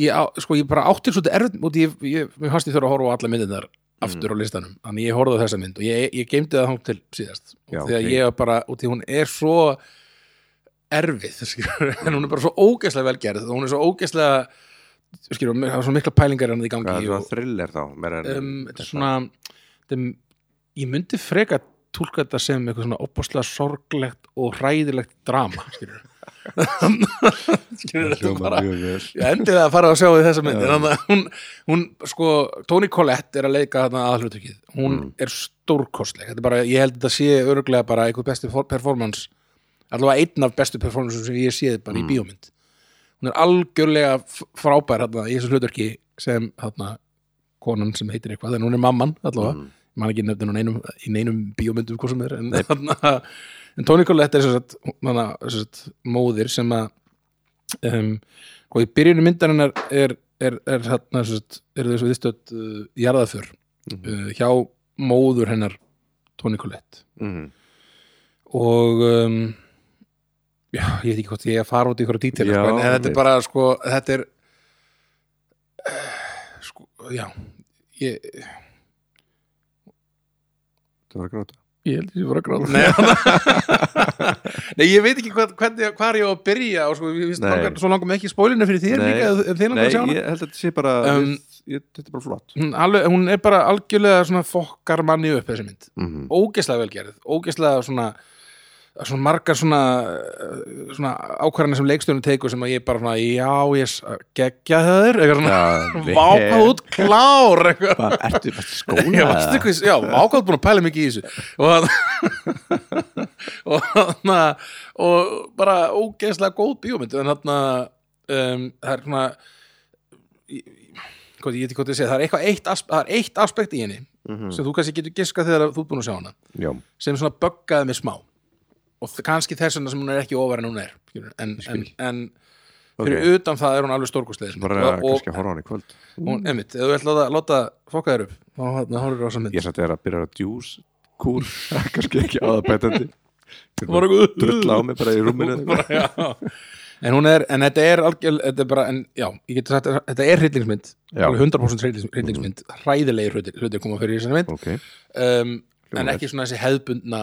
ég, á, sko, ég bara áttir svolítið erfitt í, ég, ég, mér fannst ég þurfa að horfa á alla myndirnar aftur á listanum, þannig ég horfði á þessa mynd og ég, ég geimdi það þóng til síðast Já, og því að ok. ég var bara, út í hún er svo erfið (laughs) en hún er bara svo ógeðslega velgerð og hún er svo ógeðslega skilur, það er svo mikla pælingar hann í Hvað gangi er og, það thriller þá? Meira en um, þetta er svona er- ég myndi freka túlka þetta sem eitthvað svona opaslega sorglegt og hræðilegt drama skilur vel. Ég endið að fara að sjá þessa myndir þannig að hún, hún sko Toni Collette er að leika þarna aðhlutukið hún Mm. er stórkostleg. Er bara, ég held að þetta sé öruglega bara eitthvað besti for- performance allavega einn af bestu performance sem ég séð bara Mm. í bíómynd. Hún er algjörlega frábær þarna í þessu hlutverki sem þarna konan sem heitir eitthvað en hún er mamman allavega. Mm. ég man ekki nefnir hún einum, í neinum bíómyndum en, þarna, en Toni Collette er sem sagt, móðir sem að um, og í byrjunu myndarinnar er, er, er, hérna, sagt, er þessu viðstödd uh, jarðaför Mhm. uh, hjá móður hennar Toni Collette Mhm. og um, já, ég veit ekki hvort ég er að fara út í ykkur dítil sko, en þetta er bara sko, þetta er uh, sko, já ég, Það var að gráta Ég held að ég var að gráta Nei, (laughs) Nei ég veit ekki hvað, hvernig, hvað er ég á að byrja og sko, Nei. langar, svo langar mig ekki spólinu fyrir þér Nei. líka ef þið langar Nei, að sjá hana ég held að þetta sé bara Um, ég, Þetta er bara flott hún, alveg, hún er bara algjörlega svona fokkar manni upp þessi mynd Mhm. ógeðslega velgerð, ógeðslega svona svona margar svona uh, svona ákvarðanir sem leikstjórnum tekur sem að ég bara svona, já, ég geggja þaður, eitthvað svona Já, (laughs) vákað út klár. Eitthvað. Hvað, ertu fast í skóla? Já, eitthvað, já, vákvæð búin að pæla mikið í þessu. Og (laughs) og þarna og bara ógeðslega góð bíómynd. En þarna um, það er svona hvað, ég ekki hvað ég segja, það er eitthvað eitt, asp, það er eitt aspekt í henni Mhm. sem þú kannski getur giskað þegar þú ert búin að sjá hana Já, sem svona böggaði mig smá og kannski þess vegna sem hún er ekki ofar en hún er en, en, en fyrir Ok. utan það er hún alveg stórkostlega bara og, og kannski að horfa á hann í kvöld. hún, einmitt, ef þú ætla að láta, láta fokka þér upp þá hérna, horfir á þessa mynd. Ég satt að að byrja að djús kúr, (laughs) kannski ekki aðabætandi (laughs) drulla á mig bara í rúminu. (laughs) En hún er, en þetta er algjör, þetta er bara, en já, ég geti sagt þetta er hryllingsmynd, Já. alveg 100% hryllings- hryllingsmynd, hræðilegir hlutir, koma fyrir í þessari mynd, Ok, um, en ekki svona þessi hefðbundna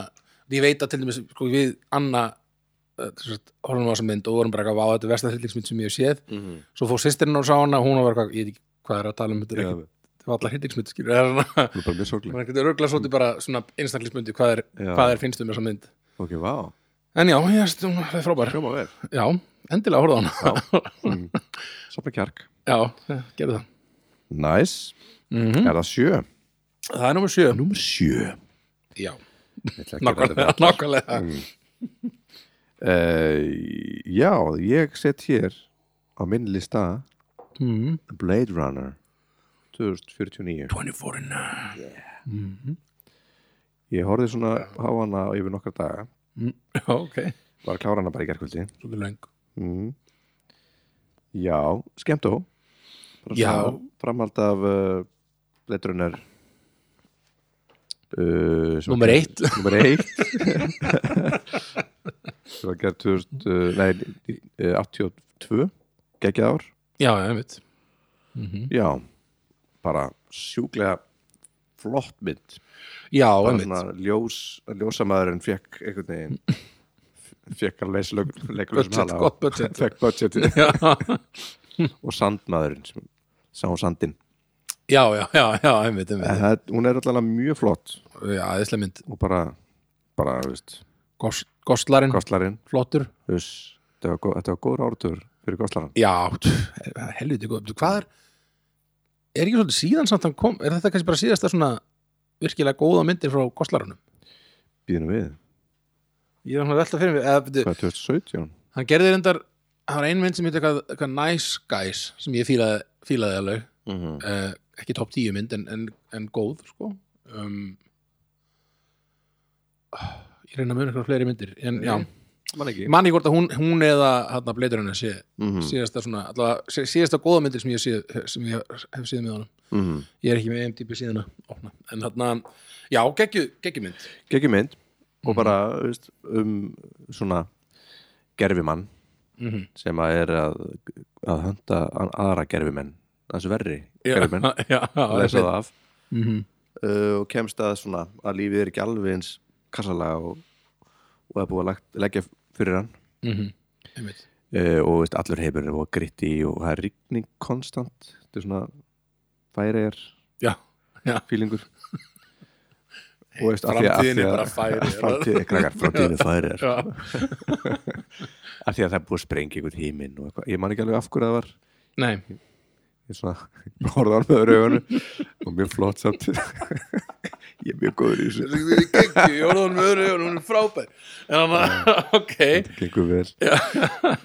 ég veit að til dæmis, sko, við Anna sagt, horfum á þessa mynd og vorum bara eitthvað, vá, þetta versta hryllingsmynd sem ég hef séð. Mhm. svo fór sýstirinn og sá hana, hún var eitthvað, ég veit ekki hvað er að tala um, þetta er ekki, þetta var allar hryllingsmynd, skilur, það er það bara það (laughs) örgulega svolítið bara svona einstaklismyndi, hvað er, hvað er finnst um þessa mynd. Ok, vá, en já, ég veist, hún er frábær. Já, endilega horfðu á hana. Mm. Sopna kjark. Já, gerðu það. Næs, mm er það sjö? Það er nummer sjö. Númer sjö. Já, Nákvæmlega, nákvæmlega. Uh, Já, ég set hér á minn lista Mm. Blade Runner 2049 24 mm. Ég horfði svona á hana yfir nokkra daga Já, (laughs) ok var að klára hana bara í gerkvöldi Svolítið löng mm. Já, skemmt Bara Já. svona Framhald af uh, Blade Runner uh, Númer eitt. Númer eitt. (laughs) Sem var gerð 2000, uh, nei, eh, 82 geggjað ár. Já, ég veit mm Já, bara sjúklega flott mynd. Já, ég veit ljós, ljósamæðurinn fekk einhvern veginn (laughs) fekk að leysa leikulösum budget. (laughs) fekk budget. Já, og sandmaðurinn sem sá sandinn já, já, já, já En veit það, hún er alltaf mjög flott. Já, aðeinslega mynd. Og bara, bara, veist, Gos, Goslarinn, goslarinn. Flottur. Veist, þetta var, var góður ártur fyrir goslarinn. Já, helviti góð Hvað er Er ekki svolítið síðan samt hann kom Er þetta kannski bara síðasta svona virkilega góða myndir frá Goslarannum? býðinu við, Ég er hann að velta fyrir mig eða, byrju, hvað, 2017 hann gerði reyndar það var ein mynd sem heitir eitthvað, eitthvað Nice Guys sem ég fílaði, fílaði alveg. Mm -hmm. uh, ekki topp 10 mynd en, en, en góð sko. Um, ég reyna að mjög eitthvað fleiri myndir en já, manni hvort að hún, hún eða hann bleitur henni sé mm síðasta svona, allavega, sí- síðasta góða myndir sem ég, sé, sem ég hef séð með honum. -hmm. ég er ekki með MDB síðan en hann, já, geggju, geggju mynd. Geggjum mynd Mhm. og bara veist, um svona gerfimann mm -hmm. sem að er að, að hönda aðra gerfimenn þessu verri gerfimenn já, að (laughs) lesa það af. Mm -hmm. uh, og kemst að svona að lífið er ekki alveg eins kassalega og, og er búið að lagt, leggja fyrir hann. Mm -hmm. uh, og veist, allur heimur er og gritti og það er rigning konstant. Þetta er svona færiðar fílingur (laughs) og veist, af því að- af Framtíðin er að- bara færi (laughs) framtíð, krakkar, framtíðin er færiðar af því að það er búið að sprengja einhvern híminn ég man ekki alveg af hverju það var. Nei, ég svona, (laughs) horfði á hann með raugunum og mjög flott samt. (laughs) Ég er mjög góður í þessu. Er geggju, ég orða hann með öðru og hún er frábær. En hann, (laughs) ok. Þetta gengur vel.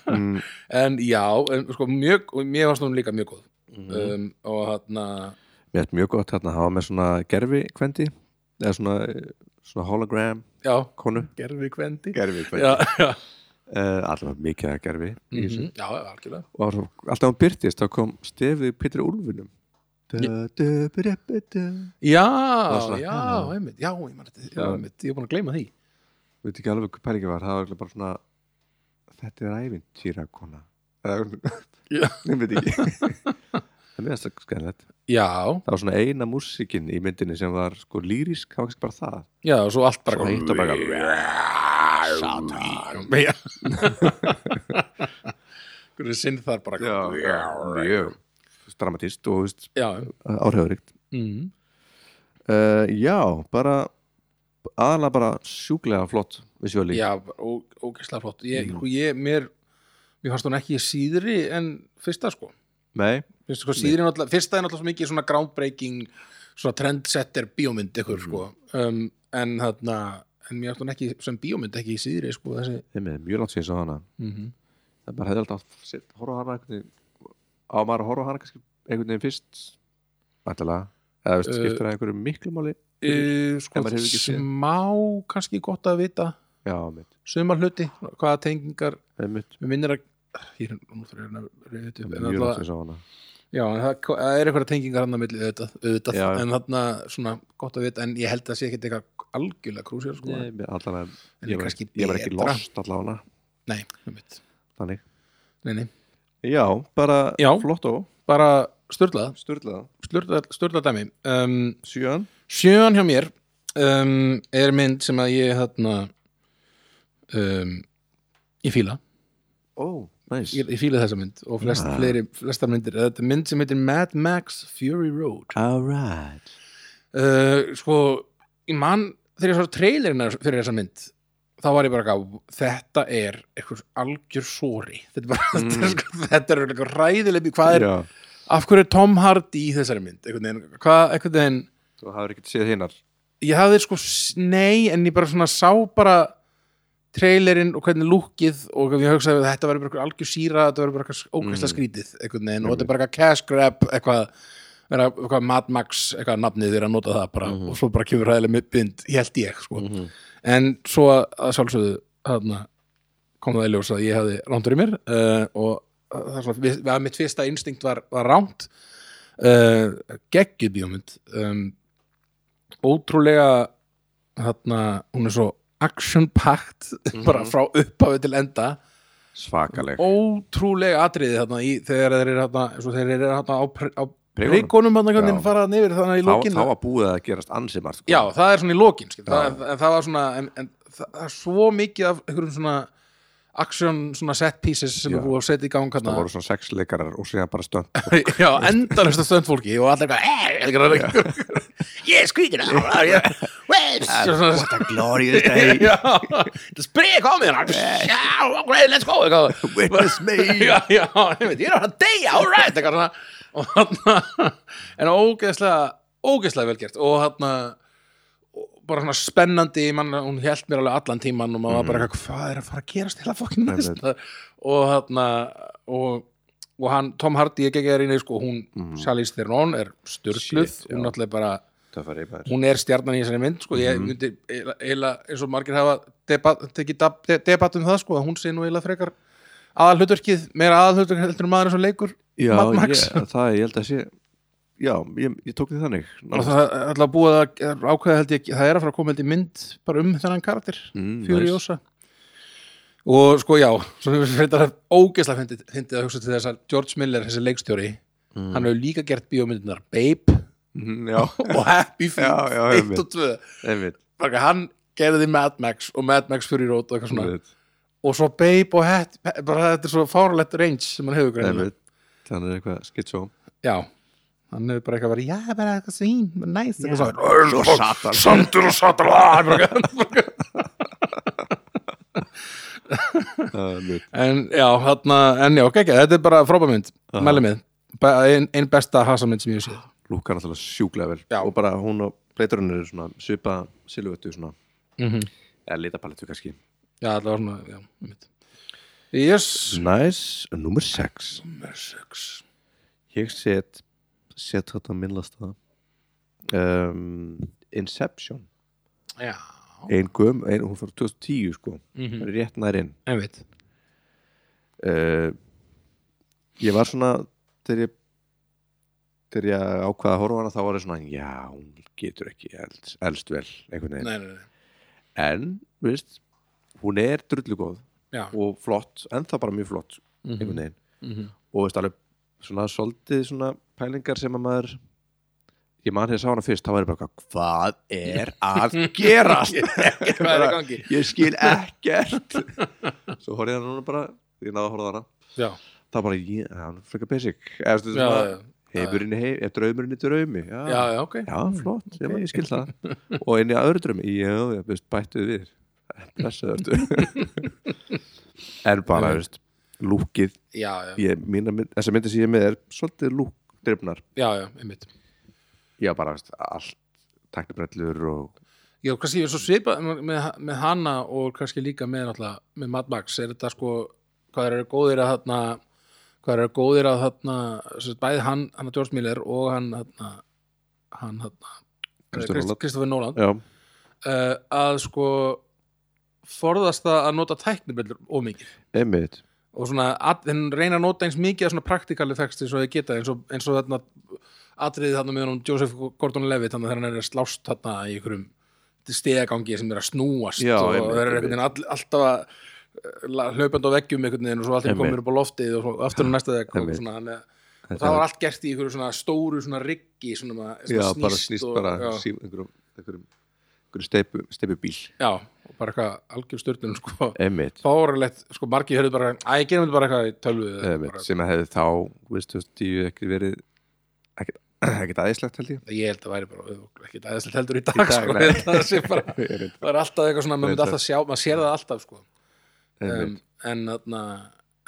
Mm, En já, en sko mjög og mér varst hún líka mjög góð. Mhm. um, og hann mér er mjög gott hérna að hafa með svona gerfi kvendi eða svona, svona hologram já, konu. Gerfi kvendi gerfi Já, já, uh, allavega mikið að gerfi í þessu. Mhm, já, algjörlega. Og það var svo- alltaf hann byrtist þá kom stefið Pétur Úlfinum veit Já, já, já. einmitt Já, ég man þetta, ég er búin að gleyma því. Ekki alveg hvað pælingi var það var bara svona þetta er ævintýra kona. (laughs) Ég veit ekki. Það er mjög skæðilegt Já, það var svona eina músikin í myndinni sem var sko lýrisk, það var kannski bara það. Já, og svo allt bara Svo bara Satan Hvernig sinn þar bara mjög dramatist og áhrifaríkt mm. uh, já, bara aðalega bara sjúklega flott visjóli já ó- ógeðslega flott. Ég, mm. ég, mér, mér fannst hún ekki síðri en fyrsta sko. Nei, Fyrsta, sko, síðri er náttúrulega, fyrsta er náttúrulega svo mikið svona groundbreaking, svona trendsetter bíómynd ykkur sko. Um, en þarna, en mér fannst hún ekki sem bíómynd ekki í síðri sko þessi er mjög langt síðan svo hana. Mm -hmm. það bara hefði alltaf set- horfa hana einhvern á maður að horfa hana kannski einhvern veginn fyrst? Ætlalega, eða veist, skiptir það einhverju miklu máli? uh, sko smá kannski gott að vita. Já, mitt, sumar hluti, hvaða tengingar einmitt. Við minnir að ég er nú fyrir að reyða þetta upp en alltaf, já, það, er eitthvað tengingar hann að milli auðvitað, auðvitað. Já, já. en þarna svona gott að vita en ég held að það sé ekki eitthvað algjörlega krúsir sko. Nei, allavega, En ég var, ég var ekki lost allavega. Nei, um mitt þannig. Nei, nei. já, bara Já. flott og bara störlað störlað, dæmi. Um, sjöan. Sjön hjá mér um, er mynd sem að ég þarna um, ég fíla. Ó, næs ég, ég fíla þessa mynd og flest, Ah. fleiri, flestar myndir. Þetta er mynd sem heitir Mad Max Fury Road. Alright uh, sko, ég man þegar ég svo trailerina fyrir þessa mynd þá var ég bara gaf, þetta er eitthvað algjör sóri þetta er bara, (laughs) þetta er, sko, þetta er eitthvað ræðileg hvað er, já, af hverju er Tom Hardy í þessari mynd, einhvern veginn, hvað, einhvern veginn þú hafður ekkert séð hinnar ég hafði sko, nei en ég bara svona sá bara trailerinn og hvernig lúkið og ég hugsaði að þetta verður bara eitthvað algjör síra þetta verður bara eitthvað ókvæslega skrítið veginn og þetta er bara eitthvað cash grab eitthvað, eitthvað Mad Max eitthvað nafnið þeirra að nota það bara og svo bara kemur ræðilega með bind, ég held ég sko. en svo að sjálfsögðu kom það í ljós að ég hafði rándur í mér uh, og það er svona, við, við, mitt fyrsta instinkt var, var ránt uh, geggjuð bíómynd. Um, ótrúlega þarna, hún er svo action-packed (laughs) bara frá upphafi til enda svakaleg ótrúlega atriði þarna í, þegar þeir eru þarna, þeir eru þarna á, á þarna hvernig Já. fara yfir þannig í þá, lokin þá var búið að gerast ansi margt sko. já, það er svona í Já. það, en það var svona en, en það er svo mikið af einhverjum svona action svona set pieces sem er búið að setja í gang það hérna voru svona sex leikarar og síðan bara stönd. (laughs) Já, endalist að stönd fólki og allir eitthvað eh, ég skrítin á well, what a glorious day. (laughs) Það spree komið já, ok, let's go witness me. (laughs) Ég er að deyja, all right eitthvað svona. Og þarna, en ógeðslega ógeðslega vel gert. Og þarna og bara svona spennandi man, hún held mér alveg allan tíman og maður var bara eitthvað, hvað er að fara að gerast til að fokkin Nei, næst og þarna og, og hann, Tom Hardy, ég gekk eða reyni sko, hún, mm. Charlize Theron er styrkluð, Shit, já. hún náttúrulega bara hún er stjarnan í þessari mynd sko, ég Mhm. myndi eiginlega eins og margir hafa debat, tekið de, debatt um það sko, hún sé nú eiginlega frekar aðal hlutverkið, meira aðal hlutverkið heldur en maður eins og leikur já, ég, það ég held að sé já, ég, ég tók því þannig. Og nánast. það er alltaf búið að er ákveða held ég, það er að fara að koma held í mynd bara um þennan karakter, Mm, Furiosa. Og sko já svo við fyrir þetta ógeðslega fyndið að hugsa til þess að George Miller, þessi leikstjóri Mm. hann hefur líka gert bíómyndunar Babe já, (laughs) og Happy Feet Já, já, 1 einmitt. og 2 einmitt. Bara hann gerði Mad Max og Mad Max Fury Road og eitthvað svona. Og svo Babe og Hat bara þetta er svo fárlegt range sem hann hefur Einmitt. Þannig er eitthvað skitsjó já, hann hefur bara eitthvað verið já, bara eitthvað svín, bara næs eitthvað Svo satan. sandur og satan. Ah, en já, þarna, en já, ekki, þetta er bara frábæmynd, mæli mig einn ein besta hasamynd sem ég séð. Lúkar náttúrulega sjúklega vel. Já. Og bara hún og bleiturinn eru svona Svipa silvötu svona. Mm -hmm. Eða litapalettu kannski. Já, það var svona, já, einmitt. Yes, Næs, nummer 6 nummer 6 Ég set Set þetta á minnlasta um, Inception. Já, Ein gum, ein, hún fór 2010 sko. Mm Rétt nær inn. Uh, Ég var svona Þegar ég Þegar ég ákvaða að horfa hana þá var ég svona Já, hún getur ekki elst, elst vel einhvern veginn. Nei, nei, nei. En, veist Hún er drullu góð já, og flott, en það bara mjög flott einhvern veginn. Mhm. og veist alveg svona svolítið svona pælingar sem að maður ég man ég sá hana fyrst þá var ég bara hvað er að (laughs) gerast? Er ég skil ekkert. (laughs) Svo horfði ég hana núna bara ég náði að horfa á hana. Þá bara, ég, hann er frekar basic. Heimurinn í heim, er draumurinn í draumi já, já, ok. Já flott, ég, ég skil það. Og inn í öðru draumi, já, já, veist, bættu við blessaður (laughs) en bara, veist lúkið já, já, ég, mína, mynd- þessar myndir sem ég er með er svolítið lúkdrifnar já, já, einmitt. Já bara veist, allt tæknibrellur og Já, kannski svo svipað með, með hana og kannski líka með með Mad Max. Er þetta sko hvað eru góðir að þarna hvað eru góðir að þarna bæði hann, hann George Miller og hann þarna hann. Kristoffer Nolan. Já, uh, að sko forðast það að nota tæknibellur ómikið einmitt og svona að, þeir reyna að nota eins mikið af svona praktikali texti eins og þeir geta eins og, eins og þarna atriðið þarna með honum Joseph Gordon-Levitt þannig þegar hann er að slást þarna í einhverjum stegagangi sem er að snúast Já, og eru einmitt. einhvern veginn all, alltaf að la- hlaupandi á veggjum einhvern veginn og svo Einmitt. komir upp á loftið og aftur á næsta vegg og svona þannig að og það er- var allt gert í einhverju svona stóru svona riggi svona, svona já, snýst bara snýst og, bara einhverjum, einhverjum, einhverjum steipu, steipubíl já, og bara eitthvað algjör störnum sko. Fáralegt, sko margir hörðu bara að ég gerum þetta bara eitthvað í tölvu bara, sem að hefði þá, veist þú, tíu ekki verið ekkert, (clears throat) ekkert aðeinslegt held ég. Ég held að væri bara ekki aðeinslega heldur í dag, dag, sko, það sé bara (laughs) það er alltaf eitthvað svona, maður myndi alltaf sjá maður sér það alltaf sko. Um, en, þarna,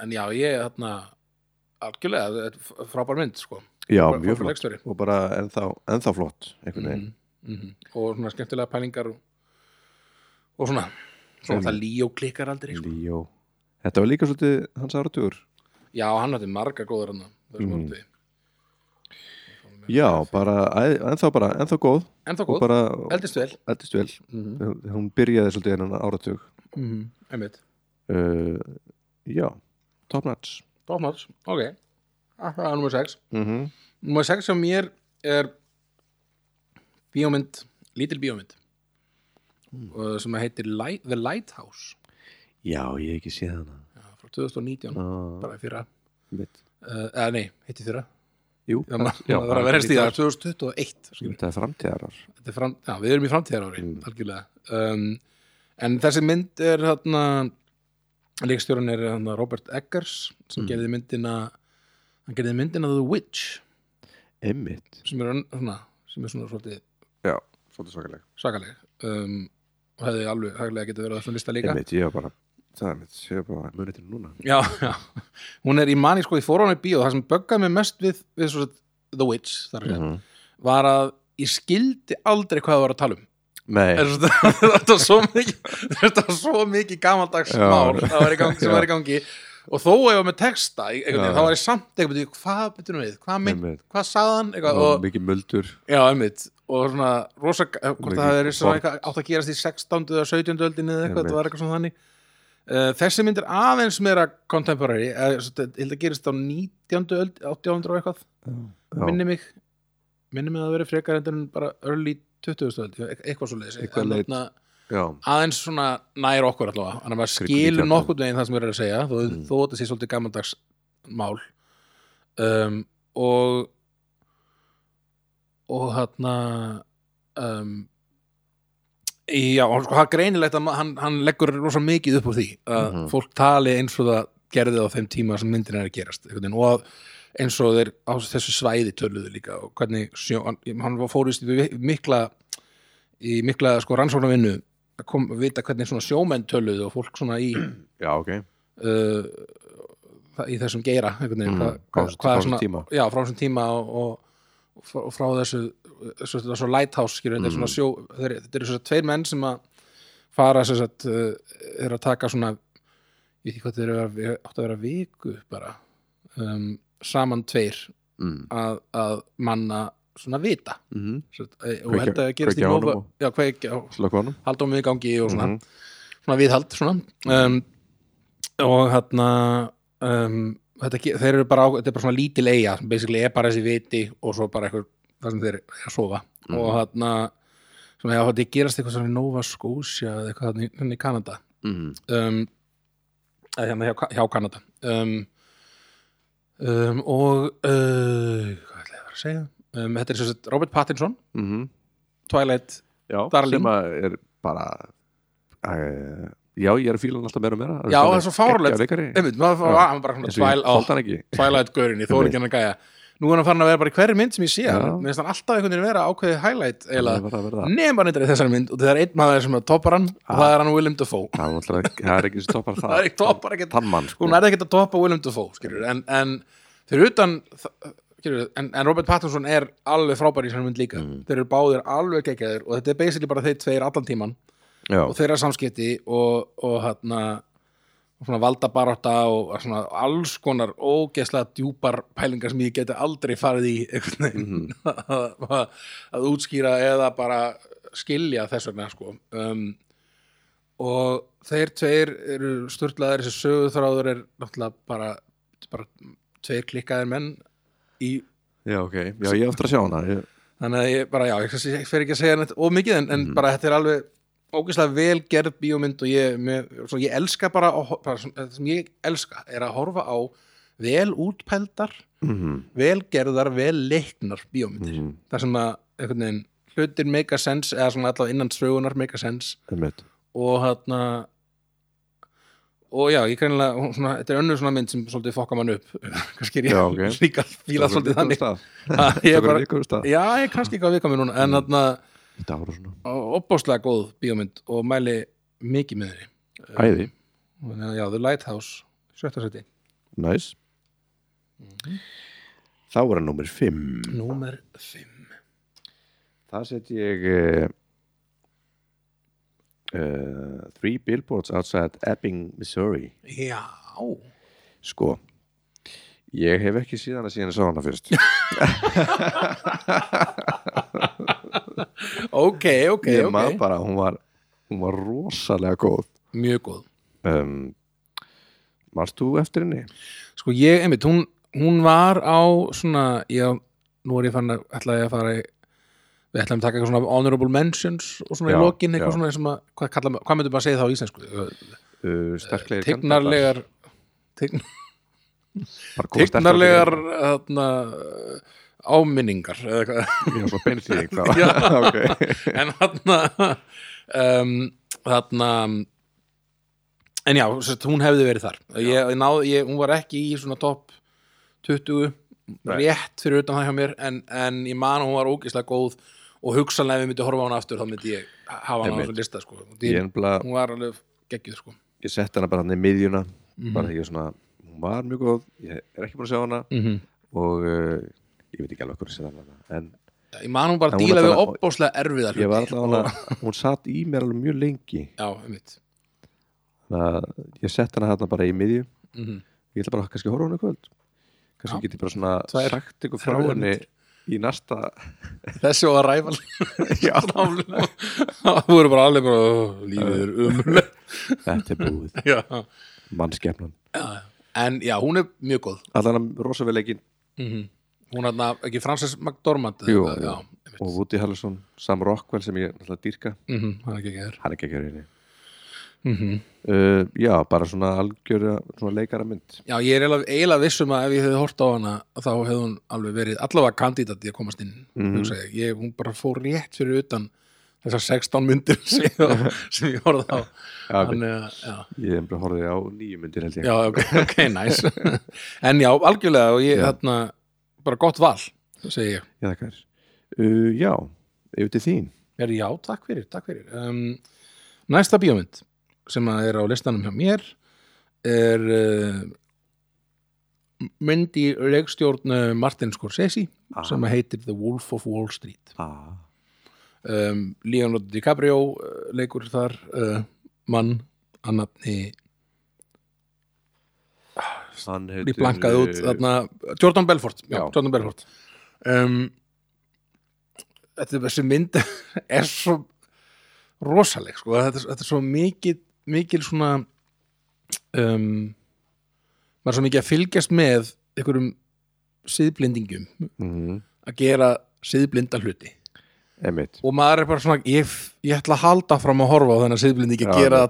en já, ég þarna algjörlega, frábær mynd sko, já, Frábær- mjög flott. og bara ennþá, ennþá flott einhvern veginn, Mhm, mhm. og svona skemmtilega pælingar og, og svona svona það líó klikkar aldrei sko. Líó. Þetta var líka svolítið hans áratugur. Já, hann hætti marga góður hann mm. já, bara, ennþá bara, ennþá góð. En þá og góð, bara, eldist vel. Eldist vel. Mm -hmm. hún byrjaði svolítið innan áratug. Einmitt. Uh, já, top notch. Tóknars, ok. Ah, Það er nummer 6 mm -hmm. Nummer 6 sem mér er bíómynd, lítil bíómynd mm. sem heitir Light, The Lighthouse. Já, ég hef ekki séð hana. Já, frá 2019, ah, bara í fyrra. Mitt. uh, eða nei, hitti fyrra. Jú, maður var að vera stíða 2021 skilur. þetta er framtíðarar Þetta er fram, já, við erum í framtíðar ári Mm. algjörlega. Um, en þessi mynd er þarna leikstjórun er þarna Robert Eggers sem Mm. gerði myndina hann gerði myndina The Witch emmitt, sem er, svona, sem er svona svolítið já, svolítið svakaleg. svakaleg. Um, og hefði alveg hæglega getið verið á þessum lista líka. Emmitt, ég var bara það er mitt, ég var bara munið til núna. Já, já, hún er í manni sko í fóránu bíó, það sem böggaði mig mest við, við svo, The Witch þar, mm Mhm. var að ég skildi aldrei hvað það var að tala um. Nei, En svo- (laughs) þetta var svo mikið þetta var svo mikið gamaldags mál það var í gangi, sem var í gangi. Og þó ef ég var með texta í- þá var ég samt eitthvað hvað betur við, hvað, mynd, Einmitt. hvað sagðan eitthvað, og og, mikið muldur. Já, einmitt og svona, rosa, hvort Mikið það eitthvað, átt að gerast í 16. eða 17. öldinni eða eitthvað, það var eitthvað svona þannig uh, þessi mynd er aðeins meira contemporary, ég held að gerist á 19. öld, 1800 og eitthvað minni mig minni mig að það verið frekar endur en bara early 20. öld, eitthvað svo leiðis aðeins svona nær okkur allavega þannig að maður skilur 19. nokkurn veginn það sem við erum að segja þó, Mm. þó þetta sé svolítið gamaldags mál um, og og þarna um, Já, sko, er greinilegt að hann, hann leggur rosa mikið upp úr því að Mhm. fólk tali eins og það gerði á þeim tíma sem myndin er að gerast og að eins og þeir á þessu svæði töluðu líka og hvernig sjó, hann, hann fórist í mikla í mikla sko rannsóknarvinnu að kom, vita hvernig svona sjómenn töluðu og fólk svona í (clears throat) Já, ok. uh, í þessum geira Mhm, hvað, er svona já, frá þessum tíma og, og frá, frá þessu þessu, þessu lighthouse skilur, þetta er svona Mhm. sjó þeir, þetta eru svona tveir menn sem að fara sagt, uh, er að taka svona ég veit ekki hvað þeir eru að áttu að vera viku bara um, saman tveir mm. að, að manna svona vita Mm eh, og að það gerist í halda á mig í gangi og svona Mhm. svona viðhald svona um, og hérna um, þetta, þeir eru bara á, þetta er bara svona lítil eiga basically er bara þessi viti og svo bara eitthvað það sem þeir eru að sofa. Og hérna sem já, þetta gerast eitthvað svona í Nova Scotia eða eitthvað þarna í- í Kanada. Mm. um, eða hérna hjá, hjá Kanada. Um, um, og uh, hvað ætla ég að vera að segja? Um, þetta er sem sagt Robert Pattinson. Mm Twilight Já, Darling. sem að er bara uh, Já, ég er að fíla hann alltaf meira og meira. Já, það er svo var hann bara svona ekki. Twilight gaurin, ég þóri ekki hann að gæja. Nú er hann farin að vera bara í hverri mynd sem ég sé mér finnst hann alltaf einhvern veginn vera ákveðið highlight að nema hann eitthvað í þessari mynd og það er einn maður sem að toppar hann og það er hann Willem Dafoe. Það er ekki sem toppar (laughs) það það. er ekki toppar ekkert. Þann mann sko. hún er ekkert að toppa Willem Dafoe en, en fyrir utan en, en Robert Pattinson er alveg frábær í þessari mynd líka. Mm. þeir eru báðir alveg geggjaðir og þetta er basically bara þeir tveir allan tíman Já, og þeirra samskipti og, og hérna svona valdabarátta og svona alls konar ógeðslega djúpar pælingar sem ég geti aldrei farið í einhvern veginn að, (laughs) að, að útskýra eða bara skilja þess vegna sko. Um, og þeir tveir eru sturlaðir þessi söguþráður er náttúrulega bara, bara tveir klikkaðir menn í já, ok. Já, ég eftir að sjá hana ég, þannig að ég bara, já, ég, ég fer ekki að segja neitt of mikið en, en bara þetta er alveg ógeðslega vel gerð bíómynd og ég, með, svo ég elska bara, bara það sem ég elska er að horfa á vel útpældar mm vel gerðar, vel leiknar bíómyndir. Mhm. þar sem að veginn hlutir make a sense eða svona allavega innan sögunar make a sense. Og hérna og já, ég kannilega, svona, þetta er önnur svona mynd sem svolítið fokka mann upp. (laughs) Kannski er ég Já, ok. líka fíla svolítið þannig. að (laughs) ég er bara, já, ég er kannski ekki að vika mér núna en þarna, Þetta ára svona. Opbáslega góð bíómynd og mæli mikið með þeirri. Æði, að, já, The Lighthouse, sjötta seti næs Þá er hann nummer 5 Númer 5 Það set ég uh, uh, Three billboards outside Ebbing, Missouri. Já, Sko Ég hef ekki síðan að síðan að sá hana fyrst (laughs) (laughs) (laughs) ok, ok, Ég maður bara, hún var hún var rosalega góð Mjög góð um, Varst þú eftir henni? Sko ég, einmitt, hún, hún var á svona, já, nú er ég fann að ætla ég að fara í Við ætlum að taka eitthvað svona honorable mentions og svona Já, í lokin eitthvað já. svona að, hvað, kalla, hvað myndum bara að segja þá á íslensku? Uh, koma sterkar tignarlegar þarna, áminningar eða eitthvað Já, svona beinþýðing þá. (laughs) Já. (laughs) Ok. en þarna um, þarna en já, sérst, hún hefði verið þar ég, ég náð, ég, hún var ekki í svona topp 20 Nei. rétt fyrir utan það hjá mér en, en ég man að hún var ógeðslega góð og hugsanlega ef við myndi horfa á hana aftur þá myndi ég hafa hana á þessu lista sko. Ég, ég, ennbla, hún var alveg geggjuð sko. ég sett hana bara hann í miðjuna Mhm. bara því ég svona, hún var mjög góð ég er ekki búin að sjá hana mm -hmm. og uh, ég veit ekki alveg ég setja hana en ég man hún bara hún díla við opbóslega erfiða hluti ég var alltaf (laughs) hún satt í mér alveg mjög lengi. Já, einmitt. Þannig að ég sett hana hérna bara í miðju. Mm -hmm. ég ætla bara að kannski horfa í kvöld. Kannski Já. get ég bara svona Tvær sagt ykkur frá henni í næsta þessi og að ræfa (laughs) (laughs) Já. það voru bara alveg bara "Ó, lífið er umlega þetta er búið, já. mannskefnan Já, en já, hún er mjög góð. Allan að rosaveleikin mm hún er þarna, ekki Frances McDormand Jú, já, og Woody Harrelson, Sam Rockwell sem ég náttúrulega dýrka, Mhm, hann er ekki þér hann er ekki ekki henni. Mm uh, já, bara svona algjöra svona leikara mynd. Já, ég er eiginlega, vissum að ef ég hefði hort á hana þá hefði hún alveg verið allavega kandidat í að komast inn Mhm. hugsa ég. hún bara fór rétt fyrir utan þessar 16 myndir sem ég, horfði á Já, Þannig að, já, Ég horfið á nýju myndir held ég. Já, ok, ok, nice. (laughs) En já, algjörlega og ég, Já. Bara gott val segi ég, Já, þakkar uh, Já, yfir til þín. Er já, takk fyrir, takk fyrir. Um, Næsta bíómynd sem er á listanum hjá mér er uh, mynd í leikstjórn uh, Martin Scorsese Ah. sem heitir The Wolf of Wall Street. Ah. um, Leonardo DiCaprio uh, leikur þar uh, mann að nafni heitir Ég blankaði út þarna, Jordan Belfort, já, Já. Jordan Belfort. Um, þetta þessi mynd (laughs) er svo rosaleg sko. þetta, er- þetta er svo mikið mikil svona um, maður er svo mikið að fylgjast með einhverjum siðblendingum mm, að gera siðblinda hluti Einmitt. Og maður er bara svona ég, ég ætla að halda fram að horfa á þennan siðblendingi að Já, gera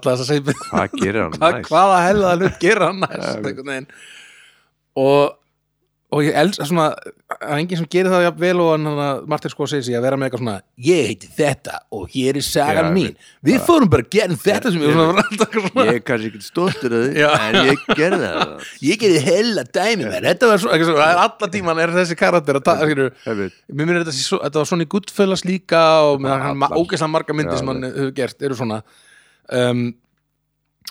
gerir hann Hva, næst? hvaða helða hlut gera hann næst og, og ég elska svona er enginn sem gerir það vel og hann að Martin Scorsese að vera með eitthvað svona ég heiti þetta og hér er sagan Já, mín. við fórum bara að gera þetta sem ég, svona, alltaf svona, Ég er kannski ekki stoltur af því. En ég gerði það. (laughs) Ég gerði hella dæmi með þetta var svona, það er alla tíman er þessi karakter að ta, skilur, Einmitt. Mér minnir þetta, þetta var svona í Goodfellas líka og með hann allar. ógeðslega marga myndir sem hann hefur gert eru svona. Um,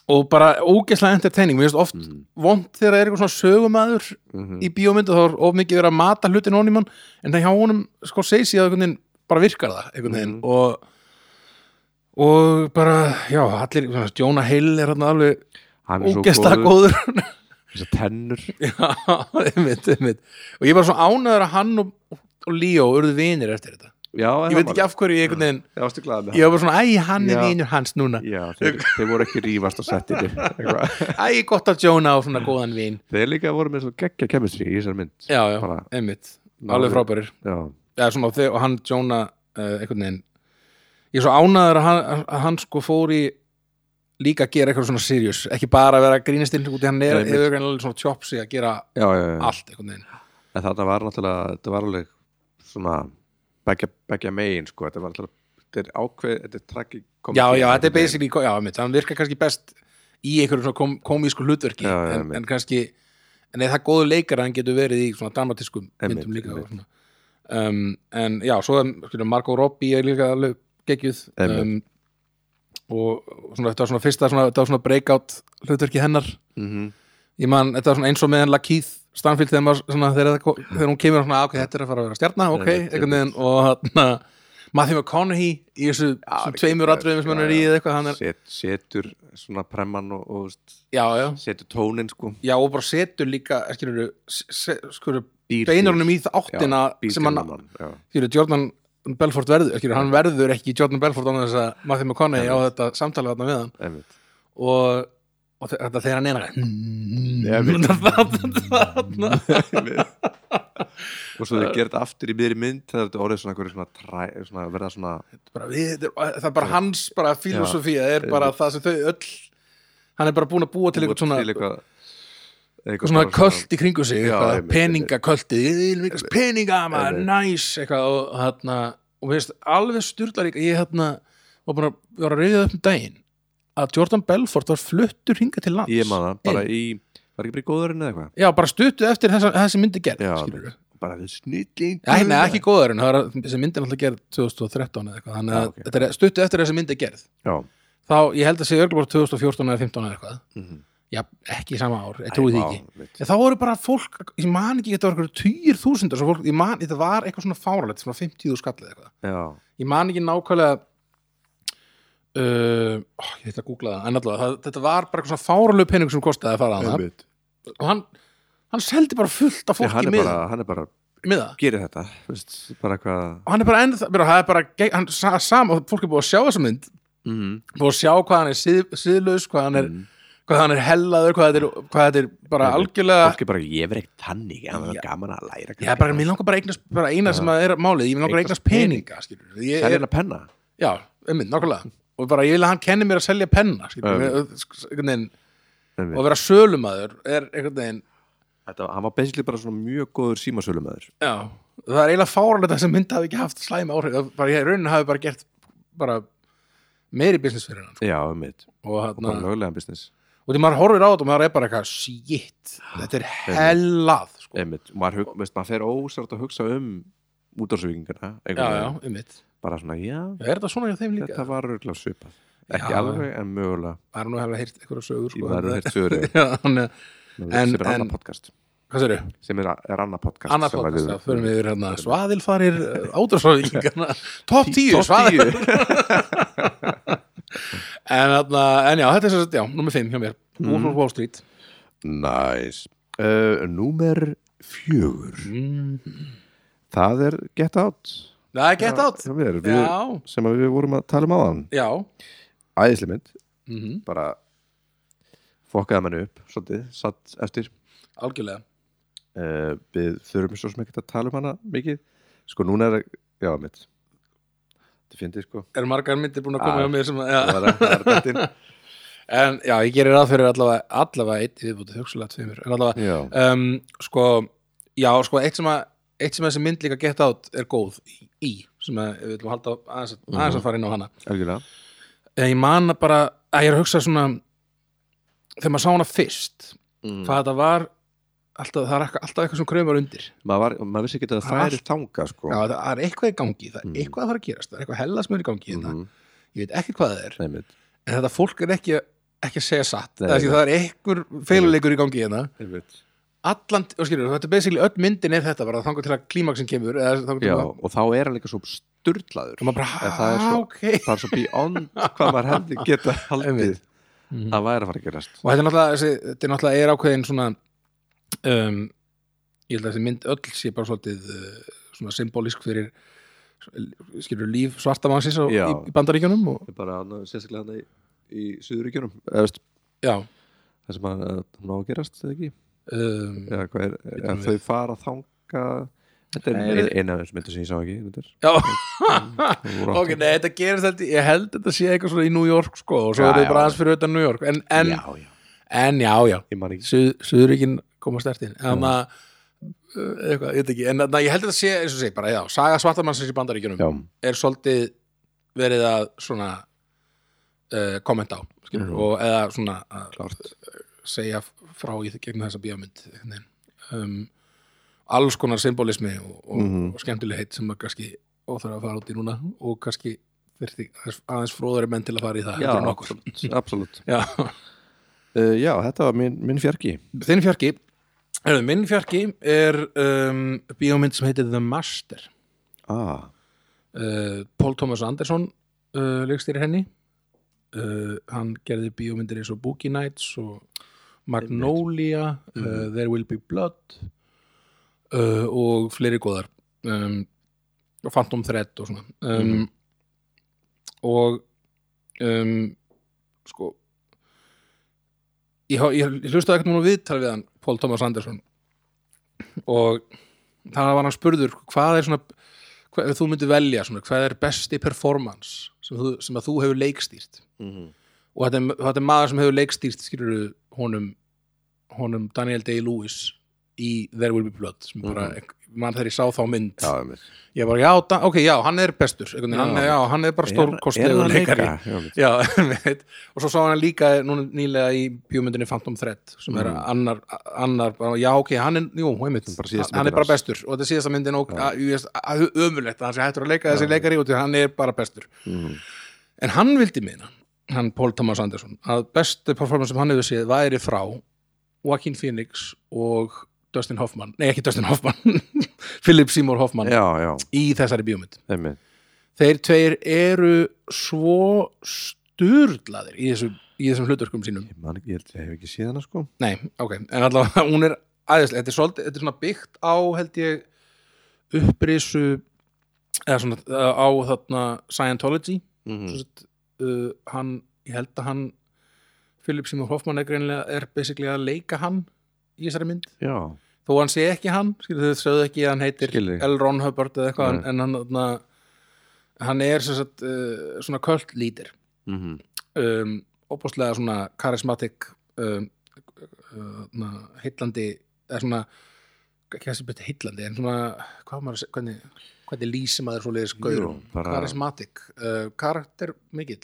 og bara ógeðslega entertaining, mér finnst oft Mhm. vond þegar það er eitthvað svona sögumæður Mhm. í bíómyndu þá er of mikið verið að mata hlutin honum í mann en það hjá honum sko segir síðan einhvern veginn bara virkar það einhvern veginn. Mhm. og og bara, já, allir Jonah Hill er hann alveg ógeðslega góður. góður. Þessar tennur. (laughs) Já, einmitt, einmitt. Og ég er bara svona ánæður að hann og, og Leo urðu vinir eftir þetta Já, ég veit ekki af hverju ég einhvern veginn Ég var bara svona, æ, hann er Já. vinur hans núna. Já, þeir, þeir voru ekki rífast á settinu (laughs) Eitthvað. æ, gott að Jonah á svona góðan vin. Þeir líka voru með svo geggja kemistri í þessar mynd. Já, já, Bara- einmitt, alveg frábærir. Já, eða svona, og þeir, og hann Jonah uh, einhvern veginn ég er svo ánæður að hann, að hann sko fór í líka að gera eitthvað svona serious. Ekki bara að vera grínistinn út í hann er hefur greinilega svona tjópsi að gera já. allt einhvern veginn. En þetta var náttúrulega Þetta var alveg svona Beggja megin sko. Þetta var náttúrulega Þetta er ákveð Þetta er traggi já, já, þetta er basically, já, mitt, hann virkar kannski best í einhverjum kom, komísku hlutverki Já, já, en, en kannski en eða það góður leikar hann getur verið í svona dramatískum myndum líka um, en já, svo er skilur, Margot Robbie er líka alveg geggjuð um, og svona, þetta var svona fyrsta svona, þetta var svona breakout hlutverki hennar. Mm ég man, þetta var svona eins og með hann Lakeith Stanfield þegar, maður, svona, þegar, það- þegar hún kemur svona, "Ah, ok, þetta er að fara að vera stjarna ok, einhvern veginn og hann Matthew McConaughey í þessu tveimur atriðum sem hann er í eða eitthvað, er, Set, Setur svona premman og, og já, já. setur tónin sko. Já, og bara setur líka, skilur skilur, Býr beinur til. honum í það áttina Já, sem hann, skilur, Jordan Belfort verður, skilur, hann verður ekki Jordan Belfort án þess að Matthew McConaughey á þetta samtali þarna við hann. Og, og þe- þetta þegar hann er Einmitt. (laughs) (laughs) og svo þau gerði aftur í miðri mynd þegar þetta orðið svona, einhverju svona, træ, svona verða svona bara við, þetta er- það er bara hans bara filosofía, það er bara það sem þau öll hann er bara búin að búa til eitthvað svona, til eitthvað, eitthvað svona köld í kringu sig, mikast peninga, næs eitthvað og hérna og veist, alveg styrla líka, ég hérna var bara, að reyða upp um daginn að Jordan Belfort var fluttur hinga til lands. Ég man það, bara í var ekki bara í góðurinn eða eitthvað? Já, bara stuttu eftir þessa, þessi myndi gerð Já, skilurðu. bara þau snilling Nei, nei, ekki góðurinn, það var þessi myndi náttúrulega gerð 2013 eða eitthvað, þannig að Já, ok. þetta er stuttu eftir þessi myndi gerð. Já, þá, ég held að örgulega bara 2014 eða 15 eða eitthvað. Mhm. já, ekki í sama ár, ég trúi því ekki. en þá voru bara fólk, ég man ekki þetta var eitthvað svo fólk, ég man, þetta var eitthvað svona fáralegt, svona 50 skallið eitthvað. Já, ég man ekki nákvæmlega uh, ó, ég ætla að googla það. En allavega, það, þetta var bara eitthvað svona fáralegu pening sem kostaði að fara að það einmitt. og hann, hann seldi bara fullt af Já, fólki hann er miða, bara, hann er bara miða? gerir þetta, veist, bara eitthvað og hann er bara ennþá, bara, það er bara ge- hann, sa, sam, og fólk er búið að sjá þessa mynd. Mm búið að sjá hvað hann er sið, siðlaus hvað hann er, Mm. hvað hann er hellaður hvað þetta er, hvað þetta er bara algjörlega fólk er bara, ég verð ekkert tannig en það er gaman að læra Já, bara, mér langar bara að eignast, bara eina sem að er málið, ég vil langar að eignast Eignast peninga, skilur ég selja er, hennar penna. Já, einmitt, nákvæmlega og bara ég vil að hann kenni mér að selja penna skilur, veginn, Einmitt. og vera sölumæður er einhvern veginn, Þetta, hann var basically bara svona mjög góður símasölumæður já það er eiginlega fáralegt að þessi mynd hafi ekki haft slæmi áhrif, bara ég í rauninni hafi bara gert bara meiri business fyrir hann sko. já, mitt og og bara hann löglega business. Og því maður horfir á þetta og maður er bara eitthvað shit, þetta er hellað sko. einmitt, maður, hug, veist, maður fer ósært að hugsa um útdórsvíkingana já, já, um mitt bara svona, já, er þetta svona hjá þeim líka? þetta var örgulega svipað. Ekki Já. alveg, en mögulega. Það er nú hefði heyrt eitthvað sögur sko, maður en- heirt sögur (laughs) Já, þannig að- sem En- er en- annað podcast. Hvað sér sem er, er annað podcast Annað podcast, já, förum við hérna. Svaðilfarir ádrasráðvíkingarna (laughs) Top 10 Topp svaðil 10 (laughs) en, þarna, en já, þetta er svo já, nummer 5 hjá mér. Wolf of Wall Street. Nice. Númer fjögur. Mm. Það er Get Out Það er Get Out. Já, mér, við, Já, sem við vorum að tala um áðan. Já. Æðislega mynd, mm bara fokkaði manni upp svolítið, satt eftir. Algjörlega. Uh, Við þurfum svo sem ekki að tala um hana mikið. Sko núna er, já mitt. Þetta finnir sko. Er margar myndir búin að koma Já. hjá mér sem að, já. (laughs) En já, ég gerir ráð fyrir allavega allavega eitt viðbútið hugsulega tveimur. En allavega, Já, um, sko já, sko, eitt sem að eitt sem að þessi mynd líka Get Out er góð. í, í sem að við viljum halda aðeins, að- aðeins að fara inn á hana algjörlega en ég man að bara að ég er að hugsa svona þegar maður sá hana fyrst mm. hvað þetta var alltaf, það er eitthvað- alltaf eitthvað sem kröfum undir maður, var, maður vissi ekki að það færi þanga sko. já, það er eitthvað í gangi, það er Mm. eitthvað að fara að gerast það er eitthvað hella sem er í gangi mm Mhm. ég veit ekki hvað það er, Einmitt, en þetta fólk er ekki ekki að segja satt, Nei, það nei. það er einhver feiluleikur í gangi hérna einmitt. Allan, skilur, þetta er basically öll myndin er þetta bara þangar til að klímaksin kemur eða Já, að, og þá er hann líka svo maður bara, það er svo- ok. það er svo beyond hvað maður hefði geta (laughs) haldið að væri að fara að gerast. Og þetta er náttúrulega, þetta er náttúrulega er ákveðin svona um, ég held að þessi mynd öll sé bara svolítið uh, svona symbolísk fyrir skilur líf svartamannsins í, í bandaríkjunum og, bara sérstaklega hann í, í Suðuríkjunum eða veist, það sem hún á að gerast eða ekki um, eða hvað er, eða við. þau fara að þanga þetta er er- eina af þessum myndir sem ég sá ekki já, (laughs) ok, nei, þetta gerist þetta, ég held að þetta sé eitthvað svona í New York sko og svo Já, er þetta já. bara aðeins fyrir utan New York. En, en, já, já, en já, já. Suð, Suðuríkin koma stertinn en það eitthvað, ég veit ekki. En það, ég held að þetta sé, eins og sé, bara já saga svartamannsins í bandaríkjunum já, er svolítið verið að svona uh, kommenta á skilur, Mhm. og eða svona að segja frá í gegn þessa veginn. um, alls konar symbolismi og, og, Mhm. og skemmtilegheit sem að kannski óþarf að fara út í núna og kannski þurfti aðeins, fróðari menn til að fara í það já, absolutt, absolutt. Já. Uh, (laughs) já, þetta var minn, minn fjarki þinn fjarki Heyrðu, minn fjarki er um, bíómynd sem heitir The Master ah, uh, Paul Thomas Anderson uh, leikstýrir henni uh, hann gerði bíómyndir eins og Boogie Nights og Magnolia uh, There Will Be Blood uh, og fleiri góðar um, og Phantom Thread og svona um, Mhm. og um, sko ég, ég, ég hlustaði ekkert núna viðtal við hann Paul Thomas Anderson og það var hann spurður hvað er svona hvað, þú myndir velja svona, hvað er besti performance sem, þú, sem að þú hefur leikstýrt? Mm og þetta er, þetta er maður sem hefur leikstýrt skilur honum honum Daniel Day-Lewis í There Will Be Blood sem bara, mann þegar ég sá þá mynd já, ég bara, já, da, ok, já, hann er bestur veginn, hann, Já. er, já, hann er bara stórkostlegur að leikari leika? Já. Já, (laughs) og svo sá hann líka núna nýlega í bjómyndinni Phantom Thread sem er Mm. annar, annar bara, já ok, hann er, jú, síðasta hann er bara bestur og þetta er síðasta myndin og ömulegt að hann sé hættur að leika þessi leikari því hann er bara bestur Mhm. en hann vildi minna, hann Paul Thomas Anderson að bestu performance sem hann hefur séð væri frá Joaquin Phoenix og Dustin Hoffman, nei ekki Dustin Hoffman. (laughs) Philip Seymour Hoffman já, já, í þessari einmitt. Þeir tveir eru svo sturlaðir í, þessu, í þessum hlutverkum sínum. Ég man ég hef ekki séð hana sko. Nei, ok, en allavega hún er aðeinslega, þetta er svolítið, þetta er svona byggt á held ég upprisu eða svona á þarna Scientology. Mm mm. sett, uh, hann, ég held að hann Philip Seymour Hoffman er greinlega er basically að leika hann í þessari mynd. Já, þó hann sé ekki hann, skilur þau sögðu ekki að hann heitir Skil þig. L. Ron Hubbard eða eitthvað en, hann, þarna, hann er sagt, uh, svona cult leader. Mm um, opáslega svona charismatic um, uh, na, heillandi eða svona ekki þessi beti heillandi en svona hvað maður að hvernig, hvernig lýsi maður svo leiðis Jú, gaurum? bara- charismatic, uh, karakter mikill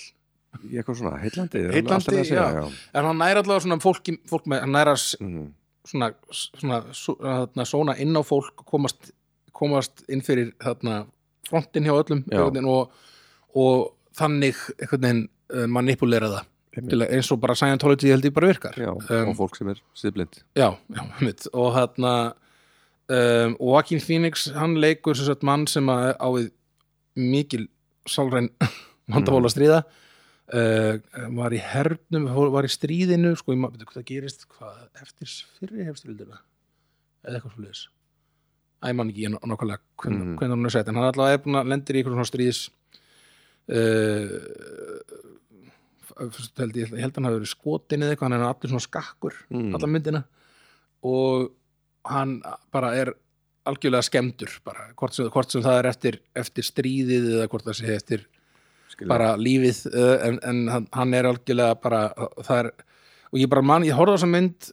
eitthvað svona, heillandi Heillandi, segja, já. en hann næra allavega svona fólki, fólk með, hann næra Mhm. svona, svona, svona, svona, inn á fólk komast, komast inn fyrir þarna, frontin hjá öllum Já. veginn, og, og þannig einhvern veginn uh, manipulera það. Að, eins og bara Scientology held ég bara virkar. Já, Um, og fólk sem er siðblind. Já, já, mitt og þarna um, Joaquin Phoenix, hann leikur sem sagt mann sem að á við mikil sálræn (laughs) vandamál að stríða uh, var í hernum var í stríðinu, sko, maður, hvað það gerist hvað, eftir fyrri hefstríðina eða eitthvað svo liðis Æ, ég man ekki ég nákvæmlega hvernig, Mhm. hvernig hann er sett, en hann allavega er búin að lendir í eitthvað svona stríðis uh, fyrst held ég, ég held að hann hafi verið skotin eða eitthvað, hann er allir svona skakkur Mm. alla myndina og hann bara er algjörlega skemmtur bara, hvort sem, hvort sem það er eftir, eftir stríðið eða hvort það sé eftir Skilja. bara lífið uh, en, en hann, er algjörlega bara er, og ég bara man, ég horfði á þessa mynd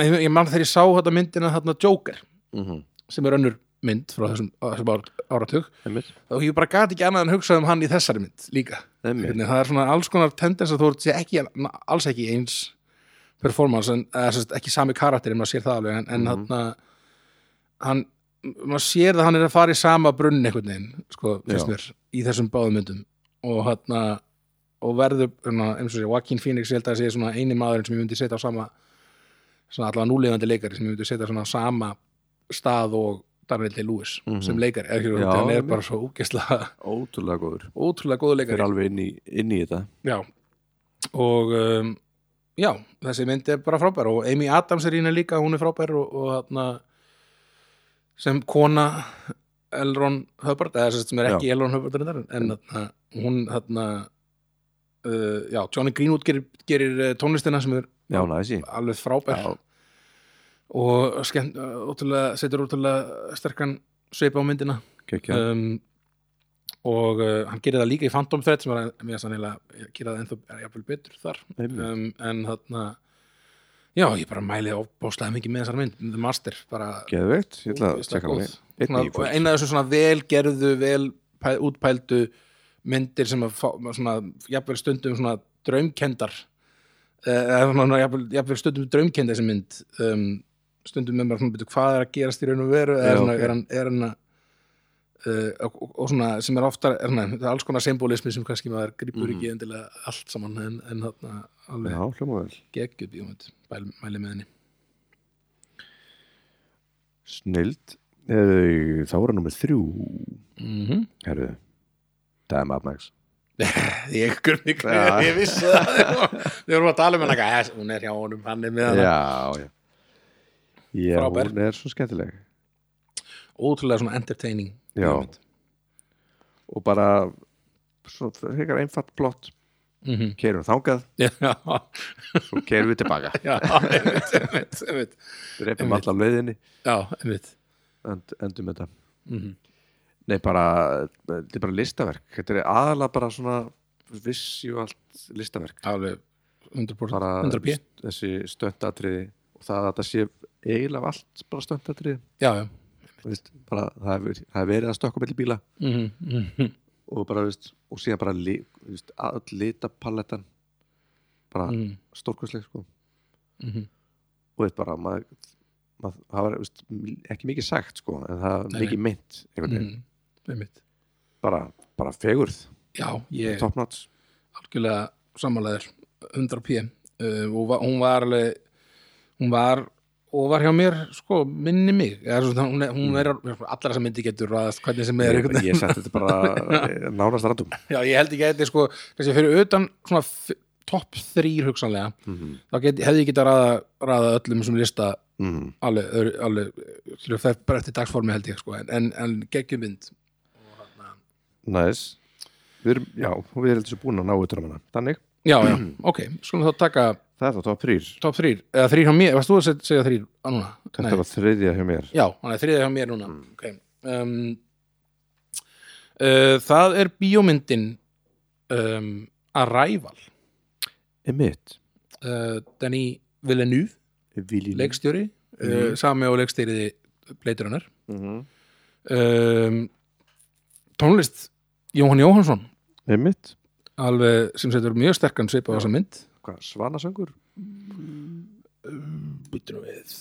ég, ég man þegar ég sá þetta myndina þarna Joker Mhm. sem er önnur mynd frá þessum, þessum ára- áratug Einmitt. og ég bara gati ekki annað en hugsa um hann í þessari mynd líka Einmitt. Það er svona alls konar tendens að þú sé ekki, alls ekki eins performance, en, eða, ekki sami karakter en maður sér það alveg, en, en Mhm. hann hann, maður sér það hann er að fara í sama brunn einhvern veginn sko, finnst mér, í þessum báðum myndum. Og hann og verður, hérna, eins og sé, Joaquin Phoenix ég held að það sé svona eini maðurinn sem ég myndi setja á sama svona allavega núlefandi leikari sem ég myndi setja svona á sama stað og Daniel Day-Lewis Mhm. sem leikari, ekki, Já, hann er bara svo úgesla Ótrúlega góður. ótrúlega góðu leikari. Fyrir alveg inn í, inn í þetta. Já, og um, já, þessi mynd er bara frábær og Amy Adams er í henni líka, hún er frábær og, og þarna sem kona Elron Hubbard, eða sem er ekki Elron Hubbard reyndar, en þarna, hún þarna uh, já, Johnny Greenwood gerir, gerir uh, tónlistina sem er Já, alveg frábær. Já. og skemmt, uh, ótrúlega, setur ótrúlega sterkan sveipa á myndina. Um, og uh, hann gerir það líka í Phantom Thread sem var mér sannilega gera það ennþá er jafnvel betur þar. Um, en þarna já, ég bara mæli óbáslega mikið með þessar mynd The Master, Geðveikt, ég ætla að tjekka hann eina af þessum svona vel gerðu vel pæ, útpældu myndir sem að fá, svona, jafnvel stundum svona draumkendar eh, eða svona jafnvel, jafnvel stundum draumkenda þessi mynd um, stundum með maður svona byrju hvað er að gerast í raun og veru eða svona, ok. er hann, er hann að uh, og, og- og svona sem er ofta er, er alls konar symbolismi sem kannski maður gripur Mhm. ekki endilega allt saman en, en alveg. Já, hljóma vel. Geggjuð bíómynd mæli, með henni. Snild Eða, Þá voru nummið þrjú. Mm -hmm. Herðu Það er Mad Max. (laughs) Ég gurni Já. ég vissi það. (laughs) Við vorum að tala um hana "Æ, hún er hjá honum, hann er með hana. Já, já. Já, Frábær. hún er svo skemmtileg. Ótrúlega svona entertaining Já. Og bara Svo frekar einfatt plott Mhm. Keirum þangað, já, svo keirum við tilbaka. (laughs) Einmitt. allar leiðinni já, einmitt. End, Endum þetta. Mhm. Nei, bara, þetta er bara listaverk. Þetta er aðalega bara svona vissjúalt listaverk. Alveg 100%, bara 100p þessi stöndatriði og það að þetta sé eiginlega allt bara stöndatriði já, já. Veist, bara, það hefur hefur verið að stökka mellir bíla. Mhm, mhm, og bara, veist, og síðan bara all litapallettan bara mm. stórkvæsleg sko. mhm. og veist bara maður, maður, það var veist, ekki mikið sagt sko, en það var mikið mynd veginn, Mhm, bara, bara fegurð. Já, ég top notch. Algjörlega sammálaður 100p uh, og hún var alveg hún var og var hjá mér sko minni mig. Svona, hún, er, hún er allar þessar myndi getur ræðast hvernig sem er ég, ég setti þetta bara (laughs) eh, nánast randum Já, ég held ekki að þetta er sko kannski fyrir utan svona topp þrýr hugsanlega mm -hmm. þá get, hefði ég getað ræða, öllum sem lista Mm. alveg, öðru- alveg fyrir það bara eftir dagsformi held ég sko en, en, en geggjumynd næs við erum, já, við erum þessu búin að ná utan um hana. Þannig, Já, já, (clears throat) ok, skulum þá taka það er þá top 3 topp þrýr, eða þrýr hjá mér, varst þú að seg- segja þrýr á núna? þetta var þriðja hjá mér. Já, hann er þriðið hjá mér núna. Ok um, uh, Það er bíómyndin um, Arrival. Emitt uh, Danny Villeneuve Vilji leikstjóri, uh, sami og leikstýriði bleitur hennar mm -hmm. um, tónlist Jóhann Jóhannsson. Einmitt. Alveg sem setur mjög sterkan svip á þessa mynd Hvað, svanasöngur? Býtum við.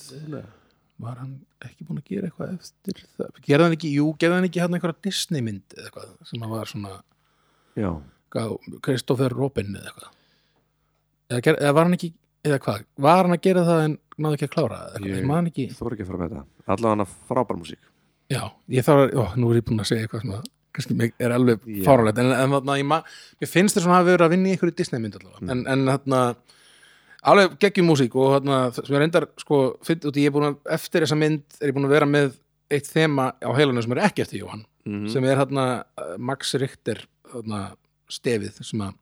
Var hann ekki búin að gera eitthvað eftir það? Gerði hann ekki, jú, gerði hann ekki hann einhverja Disney mynd eða eitthvað sem hann var svona Já. Kristoffer Robin eða eitthvað? Eða, ger, eða var hann ekki, eða hvað? Var hann að gera það en náðu ekki að klára eitthvað, Ég- man ekki. Þú voru ekki að fara með þetta Allavega hana frábær músík. Já, ég þarf að, ó, nú er ég búin að segja eitthvað sem að kannski er alveg Já. fáralegt en, en þarna, ég, mér finnst þess að hafa verið að vinna í einhverju Disney mynd allavega Mm. en, en þarna, alveg geggjum músík og þarna, sem ég reyndar sko, finn, út, í- ég er búin að, eftir þessa mynd er ég búin að vera með eitt þema á heilanum sem er ekki eftir Jóhann mm sem er hérna Max Richter þarna, stefið sem að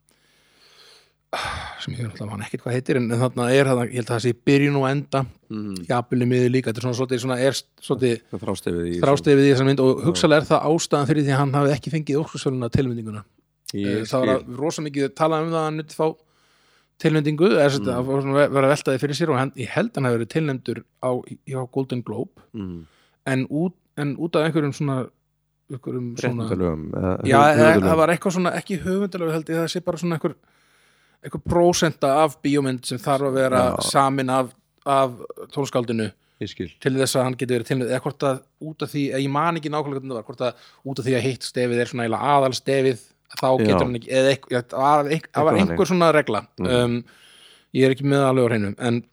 sem ég náttúrulega man ekkert hvað heitir en, en þarna er þarna, ég held að það sé byrjun og enda. -hmm. jafnvel í miður líka, þetta er svona, svona er Það þrástefið í þessar mynd og hugsalega er það ástæðan fyrir því að hann hafi ekki fengið óskursvöluna tilmyndinguna Ég það var að rosa mikið talað um það að hann nutti fá tilmyndingu eða mm. að var svona vera að velta því fyrir sér og hann, ég held hann hafi verið tilnæmdur á, á Golden Globe. Mm. en út, en út af einhverjum svona einhverjum svona já, það var eitthvað svona, ekki höfundalög held ég það sé bara svona einhver einhver prósenta af bíómynd sem þarf að vera Já. samin af, af skil til þess að hann geti verið tilnæmd eða hvort að út af því, eða ég man ekki nákvæmlega hvernig það var, hvort að út af því að hitt stefið er svona aðal stefið þá Já. getur hann ekki, eða eitthvað, það var, einhver svona regla Mhm. um, ég er ekki með alveg á hreinum en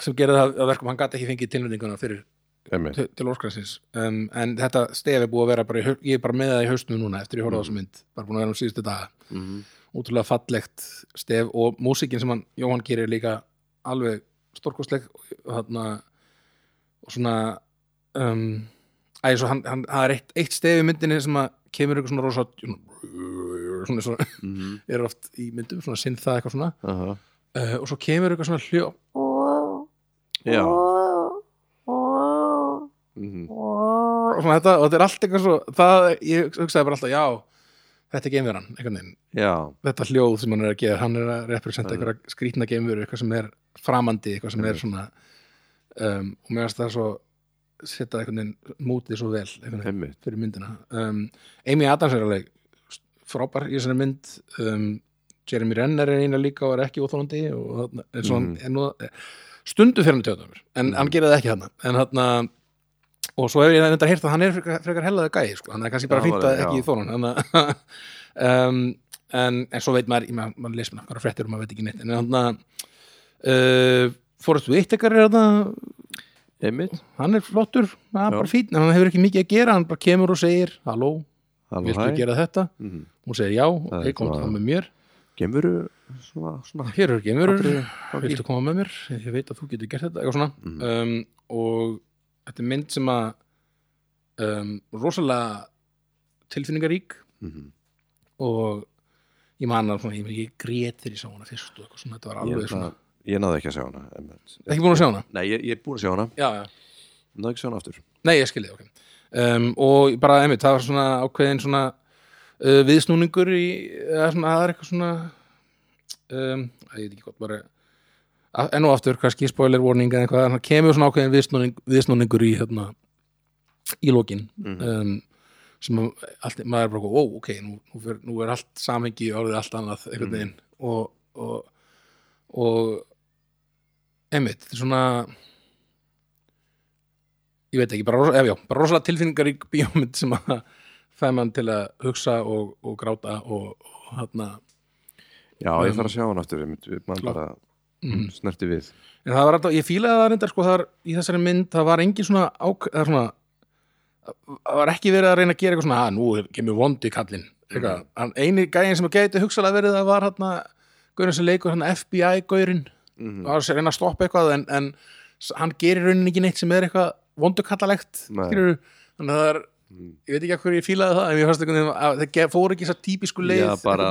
sem gerði það að verkum hann gæti ekki fengið tilnæmdinguna fyrir til, til Óskarsins um, en þetta stef er búið að vera bara, ég er bara með það í haustum núna eftir ég horfði á þessu mynd, bara búin að vera um síðustu daga Mhm. Útrúlega fallegt stef og músíkin sem hann, Jóhann gerir líka alveg stórkostleg og svona um, æ, svo hann, hann, það er eitt, eitt stef í myndinni sem að kemur eitthvað svona rosa svona, svona, Mhm. (laughs) er oft í myndum, svona synþa eitthvað svona Aha. uh, og svo kemur eitthvað svona hljó Já Mhm. og svona þetta, og þetta er allt eitthvað svo það, ég hugsaði bara alltaf, já þetta er geimveran, einhvern veginn þetta hljóð sem hann er að gera, hann er að representa er- einhverja skrýtna geimveru, eitthvað sem er framandi, eitthvað sem er Einmitt. svona um, og mér finnst það svo setja einhvern veginn mútið svo vel veginn, fyrir myndina um, Amy Adams er alveg frábær í þessari mynd um, Jeremy Renner er eina líka og er ekki óþólandi Mhm. er nú, stundu fyrir hann tjóðum en Mhm. hann gerir það ekki hann en hann og svo hefur ég þetta heyrt að hann er frekar, frekar hellaði gæi sko. hann er kannski bara að alveg, ekki í þólan en, um, en, en svo veit maður maður, maður les maður fréttir og maður veit ekki neitt. En hann uh, Forrest Whitaker er þarna Einmitt. hann er flottur, hann er bara en hann hefur ekki mikið að gera, hann bara kemur og segir halló, viltu gera þetta? Mhm. hún segir já, er ok, kom það með mér. Gemuru svona, svona hér Atriði, gangi. viltu koma með mér? Ég veit að þú getur gert þetta, svona. Mhm. um, og þetta er mynd sem að um, rosalega tilfinningarík. Mhm. og ég man að svona, ég, ég grét þegar ég sá hana fyrst og eitthvað svona, þetta var alveg svona ég náði ekki að sjá hana ekki búin að sjá hana? Nei, ég, ég er búin að sjá hana. Já, já. Náði ekki að sjá hana aftur. Nei, ég skilði, ok. Um, og bara, einmitt, það var svona ákveðin svona uh, viðsnúningur í, eða svona, það er eitthvað svona um, að ég veit ekki gott bara enn og aftur, kannski spoiler warning eða eitthvað, það kemur svona ákveðin viðsnúning, viðsnúningur í hérna í lokin Mhm. um, sem að allt, maður er bara, ó, ok nú, nú, fer, nú er allt samengi orðið allt annað einhvern Mhm. veginn og, og og einmitt, þetta er svona ég veit ekki, bara, rosa- ef, já, bara rosalega tilfinningar í bíómynd sem að fæði mann til að hugsa og, og gráta og, og hérna Já, ég Um, þarf að sjá hana aftur einmitt, Man klart. bara mm. snerti við en það var alltaf, ég fílaði það reyndar sko, það var, í þessari mynd, það var engin svona ák, eða svona það var ekki verið að reyna að gera eitthvað svona að nú er- kemur vondi kallinn Mhm. hann eini gæðin sem gæti hugsalega verið að var hérna gaurin sem leikur hérna FBI-gaurin Mhm. var að reyna að stoppa eitthvað en, en hann gerir raunin ekki neitt sem er eitthvað vondukallalegt þannig að það er Mhm. Ég veit ekki hverju ég fílaði það en ég fannst einhvern veginn að það fór ekki þess típisku leið Já, bara,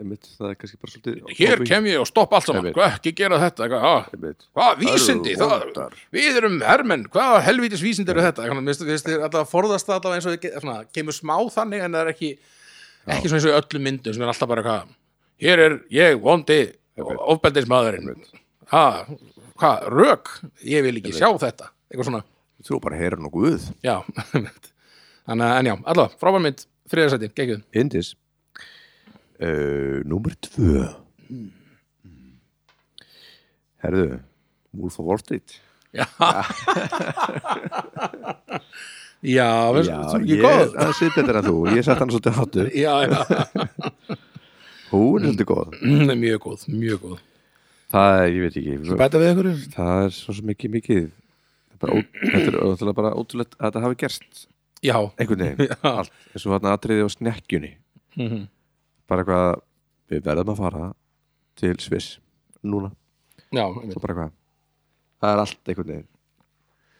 einmitt, það er kannski bara svolítið hér kem ég og stoppa allt saman. Hvað ekki gera þetta? Eitthvað, ah, hvað vísindi? Það við erum hermenn. Hvaða helvítis vísindi eru þetta? Alltaf forðast það alltaf eins og svona, kemur smá þannig en það er ekki ekki svona eins og í öllum myndum sem er alltaf bara hvað hér er ég vondi ofbeldismadurinn ha, hvað, rök? Ég vil ekki sjá þetta. Eitthvað svona. Þú bara heyrir nú guð Já. (laughs) þannig að, en já, allavega, frábær mynd þriðarsæti, geggjuð. Indis uh, Númer tvö. Herðu Wolf of Wall Street. Já. Já, veist, þú er ekki góð. það sé betur en þú. Ég sett hann svolítið hattu (laughs) já, já, Hún er svolítið góð. Mm, mjög góð, mjög góð. Það er, ég veit ekki. Bæta við ykkur? Það er svo ekki mikið. Það er bara Þetta er ótrúlega bara ótrúlegt að þetta hafi gerst já, einhvern veginn. Allt. Eins og þarna atriði á snekkjunni. Mhm. bara eitthvað við verðum að fara til Sviss núna, já svo bara eitthvað. Það er allt einhvern veginn.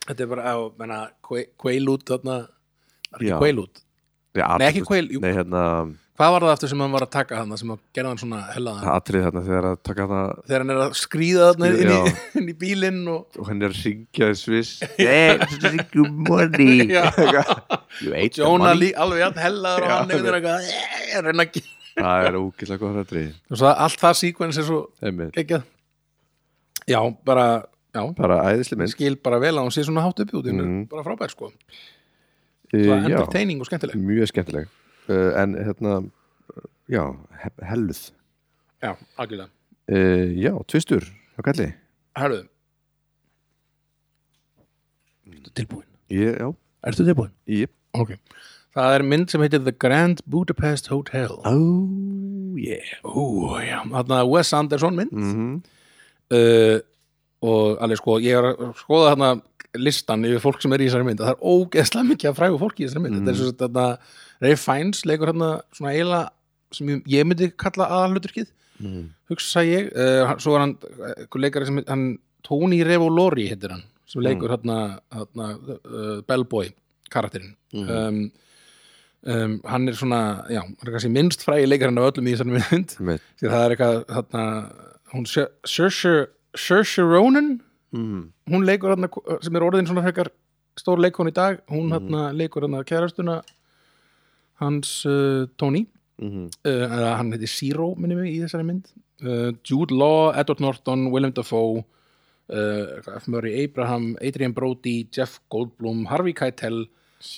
Þetta er bara á, menna, kveilút þarna, Já. ekki kveilút Nei, ekki kveil, jú. Nei, hérna, hvað var það aftur sem hann var að taka hann sem að gera hann svona hellaðan? Það atriði þarna þegar að taka það þegar hann er að skríða þarna inn í, (laughs) inn í bílinn og og henni er að syngja í Sviss. (laughs) Hey, money. (laughs) Já. You ate Jóna money. Alveg jafn hellaður og hann veginn eitthvað eh, að reyna að ge- Það er ógislega góð svo allt það síkvens er svo Einmitt. geggjað. Já, bara, já. Bara æðisli mynd. Skil bara vel að hún sé svona hátt upp í út hún Mhm. er bara frábær sko. Uh, Svona já, entertaining og skemmtileg. Mjög skemmtileg uh, en hérna já, he- helluð. Já, algjörlega. Uh, já, tvistur hjá kalli. Hörðu Ertu tilbúin? ég, já, Ertu tilbúin? ég Ok. Það er mynd sem heitir The Grand Budapest Hotel. Oh yeah Ú, já, þarna Wes Anderson mynd. Mm uh, og alveg sko, ég er að skoða þarna listan yfir fólk sem er í þessari mynd. Það er ógeðslega mikið að frægu fólki í þessari mynd. Þetta er svo Ray Fiennes leikur þarna svona eiginlega sem ég, myndi kalla aðalhuturkið mm. hugsa ég, uh, svo er hann einhver leikari sem, hann Tony Revolori heitir hann, sem leikur þarna, þarna uh, Bellboy karakterinn. Um, um, hann er svona, já, hann er kannski minnst frægi leikarinn af öllum í þessari mynd. Það er eitthvað þarna, hún Saoirse Ronan mm. hún leikur þarna sem er orðin svona frekar stór leikon í dag. Hún þarna leikur þarna kærastuna hans uh, Tony Mm. uh, eða hann heiti Zero minni mig í þessari mynd uh, Jude Law, Edward Norton, Willem Dafoe uh, F. Murray Abraham Adrian Brody, Jeff Goldblum Harvey Keitel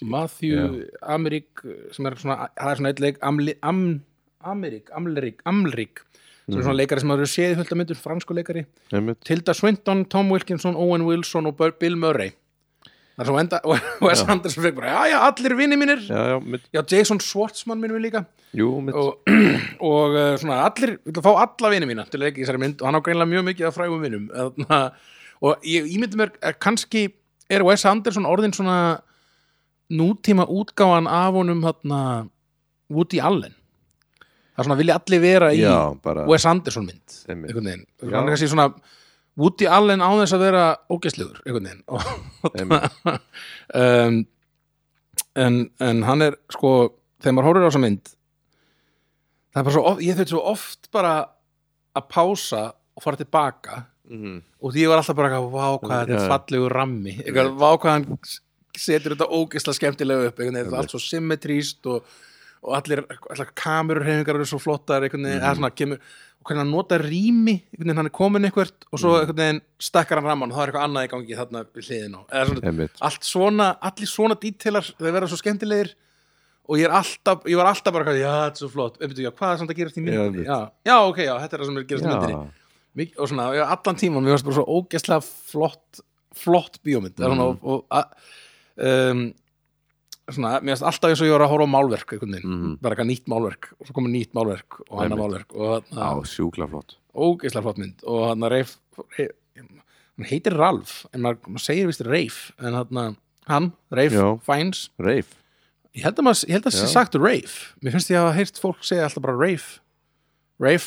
Matthew Amerik sem er svona, það er svona eitt leik Amli, Am, Amerik, Amlerik, Amlerik sem er svona leikari sem hafa verið séð í fullt af myndur, fransku leikari. Tilda Swinton, Tom Wilkinson, Owen Wilson og Bill Murray það er svo enda (laughs) Wes Anderson fekk bara, já já, allir vinni mínir. Já, já, já, með, Jason Schwartzman minnum við líka. Jú, með, og, (clears throat) og uh, svona allir, við ætla að fá alla vinni mína til að í þessari mynd og hann á greinlega mjög mikið af frægum vinnum og ég ímyndi mér að kannski er Wes Anderson orðin svona nútíma útgáfan af honum þarna, Woody Allen. Það er svona vilja allir vera í já, bara Wes Anderson mynd einhvern veginn, Já. hann er kannski svona Woody Allen á þess að vera ógæslegur einhvern veginn. Um, en, en hann er sko, þegar maður horfir á þessa mynd það er bara svo oft, ég þau svo oft bara að pása og fara tilbaka. Mm. og því ég var alltaf bara eitthvað, vá hvað þetta Já, er já. fallegu rammi. Eitthvað, vá hvað hann setur þetta ógeðslega skemmtilega upp. Veginn, þetta er allt svo symmetríst og, og allir, allir kamerurhefingar eru svo flottar einhvern veginn, eða svona kemur hvernig hann nota rými, veginn hann er komin eitthvað og svo veginn stakkar hann ramman og það er eitthvað annað í gangi þarna við hliðin á allt svona, allir svona dítilar þeir verða svo skemmtilegir og ég alltaf, ég var alltaf bara já, þetta er svo flott. Einmitt, já, hvað er samt að gerast í Já, myndinni? já, já, ok, já, þetta er það sem er að gerast í myndinni. Og svona, já, allan tíman mér varst bara svo ógeðslega flott flott bíómynd. Mm. og, og um, svona, mér varst alltaf eins og ég var að horfa á málverk einhvern veginn, Mhm. bara eitthvað nýtt málverk og svo komið nýtt málverk og annar Einmitt. málverk og hann sjúkla flott. Ógeðslega flott mynd. Og hann Reif, Reif hann heitir Ralf, en maður, maður segir vist Reif, en hann hann, Reif Reif, ég held að maður, ég held að það sé sagt Reif, mér finnst ég að hafa heyrt fólk segja alltaf bara Reif. Reif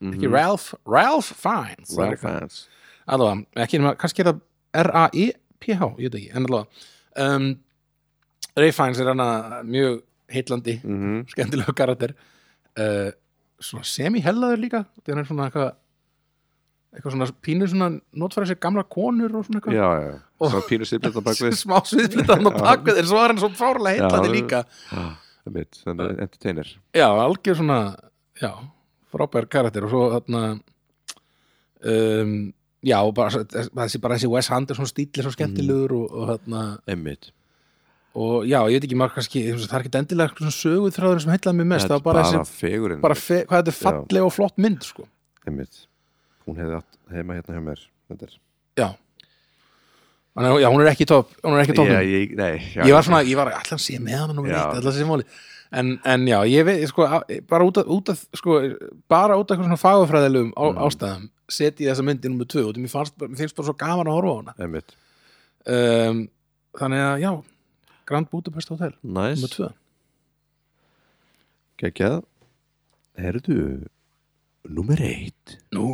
ekki Ralph Fiennes það er Ralph eitthvað. Fiennes. Allavega, ekki nema, kannski er það R-A-I-P-H, ég veit ekki, en allavega. Um, Ray Fiennes er hana mjög heitlandi mm skemmtilegu karakter. Uh, svona semi-hellaður líka því hann er svona eitthvað eitthvað svona pínu svona notfæra sér gamla konur og svona eitthvað. Já, já, Og- svo pínu sýrblita bakvið smá sviðblita hann á bakvið en (laughs) svo er hann svo fárlega heitlandi Já. líka. Einmitt, þannig að entertainer. Já, algjör svona já, frábær karakter. Og svo þarna um, já, bara þessi, bara þessi Wes Anderson stíl er svo skemmtilegur og, og þarna Einmitt og já, ég veit ekki maður kannski, það er ekki endilega svona söguð þráður sem heillaði mig mest, það var bara, bara fegurinn bara fe, hvað þetta er falleg og flott mynd sko. Hún hefði heima hérna hjá mér Þetta er já. Þannig, að, já, hún er ekki topp, hún er ekki topp Já, ég, nei, já, ég var svona, ég var allan sé með Já. eitt, allan sé máli en, en já, ég veit, sko, bara út af, út af sko, bara út af svona fagufræðilegum á, Mm. ástæðum setja ég þessa myndi nummer tvö og mér, mér finnst bara svo gaman að horfa á hana. Um, þannig að, já Grand Budapest Hotel, Næs, tvö. Geggjað. Herðu Númer eitt. Nú,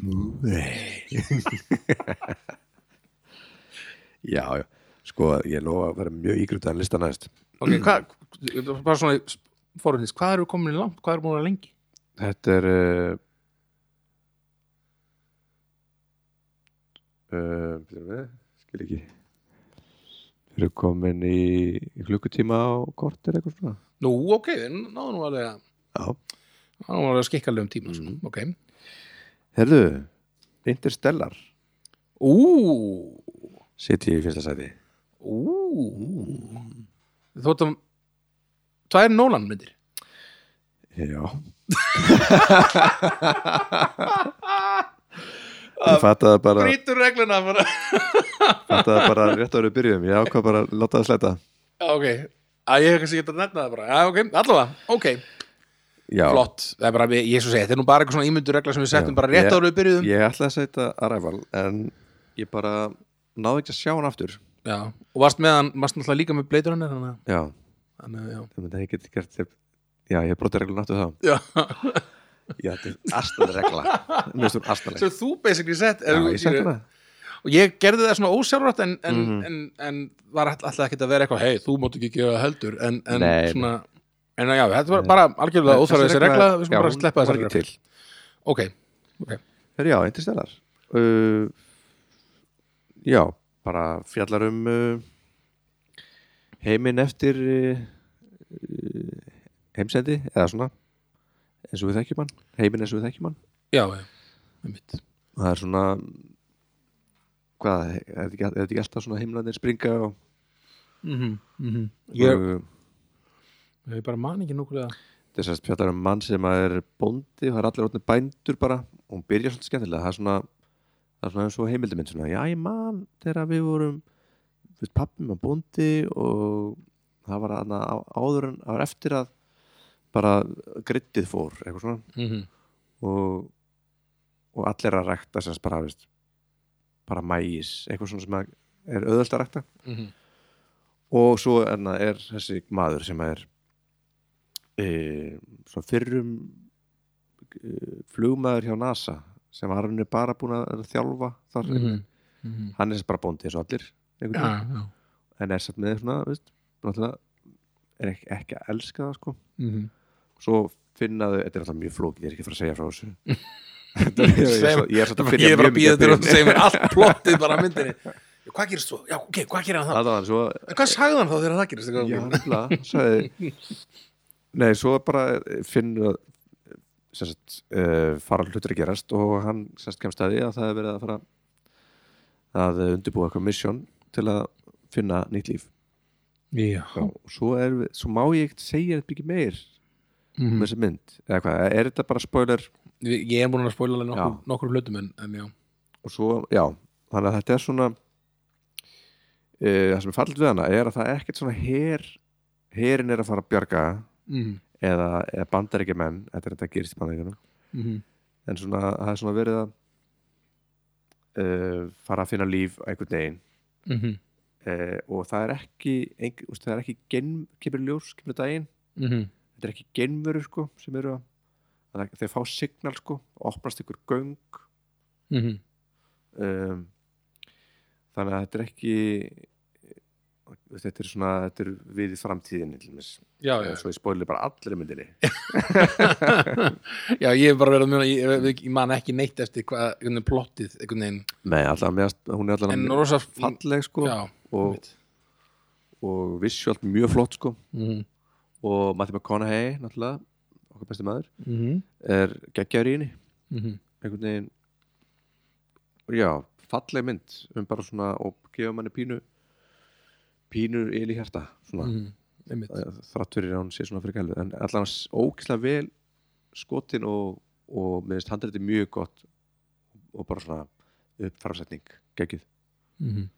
Númer eitt. (laughs) Já, já. Sko, ég lofa að vera mjög ígrundaðan lista næst. Ok, (clears throat) hvað bara svona fórhundis, hvað eru komin í langt, hvað eru búin að lengi? Þetta er uh, uh, skil ekki Við erum komin í, í klukkutíma á kortir eitthvað svona? Nú, ok, náðum nú alveg að Já. náðum nú alveg að skikka um tíma, Mm. sko. ok. Herðu, Interstellar. Ú, Sitt ég í fyrsta sæti. Ú! Þóttum tvær Nolan myndir. Já (laughs) (laughs) Ég fattaði bara Brítur regluna bara. (laughs) Fattaði bara rétt áður við byrjum Ég ákvað bara að láta það Já, ok, að ég hef kannski getað nefna það bara. Já, ok, allavega, ok, Já, flott. Það er bara, ég ég svo segi, þetta er nú bara eitthvað svona ímyndur regla sem við settum Já. bara rétt við byrjuðum. Ég ætlaði að setja Arrival En ég bara náði ekki að sjá hann aftur. Já, og varst með hann, varst náttúrulega líka með Blade Runner þannig að- Já, þannig að, að ég get Já, þetta er astaleg regla sem þú basically sett Já, ég sett hana Og ég gerði það svona ósjálfrátt en, en, Mhm. en, en var all- alltaf ekki að vera eitthvað hei, þú mátt ekki gefa heldur. En, en Nei, svona En já, þetta var bara algjörlega óþarfið þessi regla, við skulum bara sleppa ekki regla. til. Ok, ok. Herri, já, Interstellar. Uh, Já, bara fjallar um uh, heiminn eftir uh, uh, heimsendi eða svona eins og við þekkjum hann, heiminn eins og við þekkjum hann. Já, já, það er svona hvað, er þetta ekki, er alltaf svona heimlandir springa og, mm -hmm. Ég, og ég bara man ekki núkulega þess að fjallar um mann sem er bóndi og það er allir orðin bændur bara og hún byrjar svolítið skemmtilega. Það er svona, það er svona eins og heimildamind svona, já ég man þegar við vorum við pappum og bóndi og það var aðna áður en það var eftir að bara grittið fór eitthvað svona mm -hmm. og, og allir að rækta sagt bara, veist, bara mægis eitthvað svona sem er auðvöld að rækta Mhm. og svo enna er þessi maður sem er e, svona fyrrum e, flugmaður hjá NASA sem var hann bara búin að þjálfa þar, Mhm. Mhm. hann er sem bara bóndi eins og allir veginn, já en er satt með svona veist, er ekki, ekki að elska það sko Mhm. Svo finnaðu, þetta er alltaf mjög flókið ég er ekki að fara að segja frá þessu (laughs) er- ég er svo- ég er svolítið að Ég byrja er bara mjög að býða mikið að að segja mér allt (laughs) plottið bara á myndinni Hvað gerist þú? Já, ok, hvað gerir hann þá? Svo, Hvað sagði hann þá þegar það gerist? já, nefnilega, sagði Nei, svo bara finnur sem sagt, uh, fara hlutur að gerast og hann sérst kemst að því að það er verið að fara að undirbúa eitthvað mission til að finna nýtt líf Já, og svo, er, svo má ég segja þetta ekki meir um Mhm. þessi mynd eða hvað, er þetta bara spoiler Ég er búin að spoila alveg nokkur, nokkur hlutum en, en já og svo, já, þannig að þetta er svona e, það sem er fallit við hana er að það er ekkert svona her herin er að fara að bjarga mm eða, eða bandaríkja menn þetta er þetta að gerist í bandaríkjunum -hmm. en svona, það er svona verið að uh, fara að finna líf á einhvern veginn Mm -hmm. uh, og það er ekki ein, úst, það er ekki gen, kemur ljós, kemur daginn Mm -hmm. Þetta er ekki genvörur sko sem eru að þeir fá signal sko og opnast ykkur göng Mm -hmm. um, þannig að þetta er ekki þetta er svona þetta er við í. Já, já, svo ég spoilir bara allir myndinni (laughs) já, ég hef bara verið að mjög ég, ég, ég man ekki neitt eftir hvað plottið, einhvern veginn Nei, allavega meðast, hún er rosa falleg sko Já, og, og visuált mjög flott sko Mhm. Og Matthew McConaughey náttúrulega, okkar besti maður Mhm. er geggjaður í henni Mhm. einhvern veginn já, falleg mynd um bara svona og gefa manni pínu pínur il í svona, mm, einmitt mm. þrátt fyrir að hún sé svona fyrir gælu en allan ógislega vel skotin og, og með þess handrætti mjög gott og bara svona uppframsetning geggið mm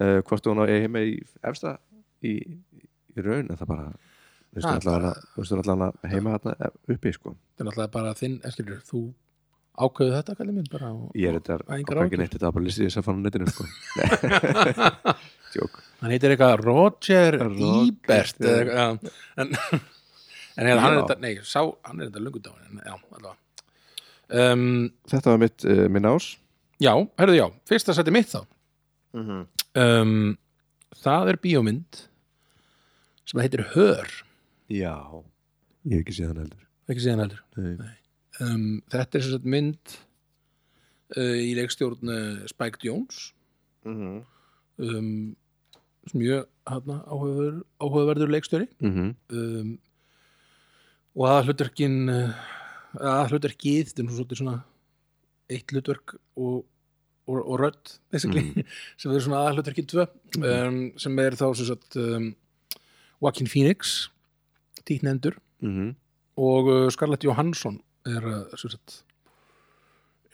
uh, hvort hún á eigi heima í efsta í, í raun en það bara þú veist að heima þarna uppi sko. Það er náttúrulega bara þinn, eskilur, þú ákveðu þetta, kallið minn, bara og, ég er þetta okkar ekki neitt þetta bara listið þess að fann á netinu sko. (laughs) Tjók hann heitir eitthvað Roger, Ebert já. en, en hérna, hann er þetta, nei, sá, hann er þetta lungudáin en já, allavega. Um, þetta var mitt uh, minn ás. Já, herðu já, fyrsta seti mitt þá. Mm um, það er bíómynd sem heitir Hör já. Ég hef ekki séð hann heldur. Ekki síðan heldur? Nei. um, þetta er sem sagt mynd uh, í leikstjórn uh, Spike Jones. Mm um, mjög hana, áhugaverður, áhugaverður leikstjóri. -hmm. um, og að hlutverkin uh, að hlutverkið þetta er nú svolítið svona eitt hlutverk og, og, og rödd basically, (laughs) sem er svona að hlutverkin tvö um, sem er þá sem sagt um, Joaquin Phoenix títnendur Mm og uh, Scarlett Johansson er uh, sagt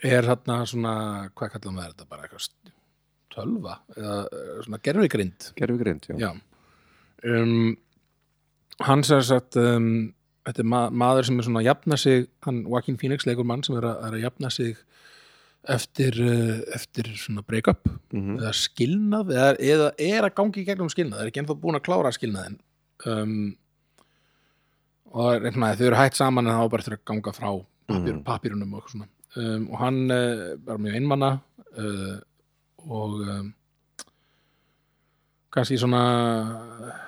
er þarna svona, hvað kallar maður þetta bara eitthvað tölva eða uh, svona gerfigrind gerfi grind, já, já. Um, hann sem sagt um, þetta er ma maður sem er svona að jafna sig hann Joaquin Phoenix leikur mann sem er að, er að jafna sig eftir, eftir svona break-up Mhm. eða skilnað eða, eða er að gangi í gegnum skilnað er ekki ennþá búin að klára skilnaðin um, og svona, þau eru hægt saman en það var bara eftir að ganga frá papír, Mm. papírunum og eitthvað svona um, og hann uh, var mjög einmanna uh, og um, kannski svona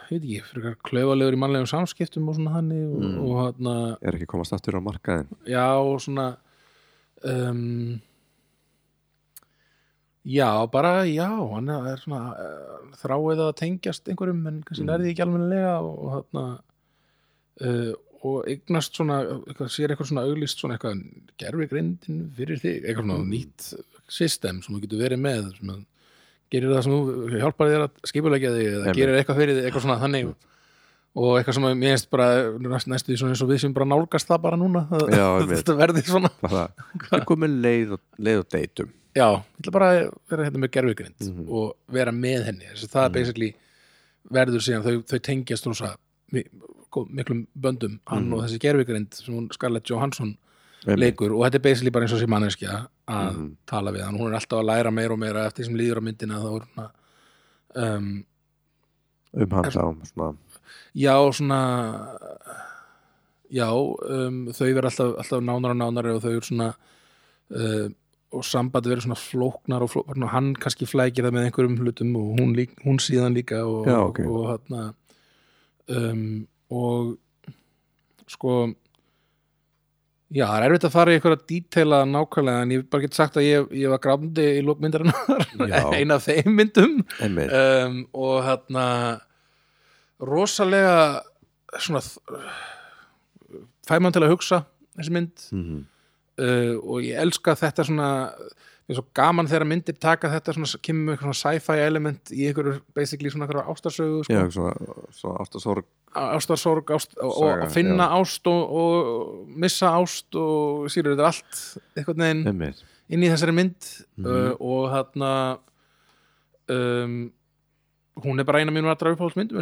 veit ekki, fyrir klauðalegur í mannlegum samskiptum og svona hannig og, Mm. og hann er ekki komast aftur á markaðin já, og svona um, já, bara já, hann er svona uh, þráið að tengjast einhverjum en kannski Mm. nærði ekki almennilega og, og hann uh, og eignast svona eitthvað, sér eitthvað svona auglist svona eitthvað gerfi grindin fyrir þig eitthvað svona Mm. nýtt system sem þú getur verið með sem að gerir það sem þú hjálpar þér að skipulegja þig eða Einmitt. gerir eitthvað fyrir þig, eitthvað svona þannig og eitthvað sem mér finnst bara næst, næstu því svona eins og við sem bara nálgast það bara núna Já, (laughs) þetta verði svona (laughs) er komið leið og, leið og deytum já, ég ætla bara að vera hérna með gerfugrind Mhm. og vera með henni þess að það Mhm. basically verður síðan þau, þau tengjast rosa gó- miklum böndum hann Mhm. og þessi gerfugrind sem hún Scarlett Johansson Einmitt. leikur og þetta er basically bara eins og sé manneskja að Mhm. tala við hann, hún er alltaf að læra meira og meira eftir sem líður á myndina þá er hún að um, um hann þá svona, já, svona já, um, þau verður alltaf, alltaf nánar og nánari og þau eru svona uh, og sambandi verður svona flóknar og flóknar, hann kannski flækir það með einhverjum hlutum og hún, lík, hún síðan líka og, Já, ok. og hann um, og sko já, það er erfitt að fara í einhverja dítela nákvæmlega en ég bara get sagt að ég, ég var grafndi í lókmyndarinnar Já. (laughs) ein af þeim myndum. Um, og hérna rosalega svona fæmann til að hugsa þessi mynd. Mm uh, og ég elska þetta svona er svo gaman þegar myndir taka þetta svona, kemur með eitthvað svona sci-fi element í einhverju basically svona ástarsögu já, sko. svona, svona ástasorg ástarsorg ást, og, að finna já. ást og, og missa ást og sýrur þetta allt veginn einmitt inn í þessari mynd Mhm. uh, og þarna um, hún er bara eina mínum aðra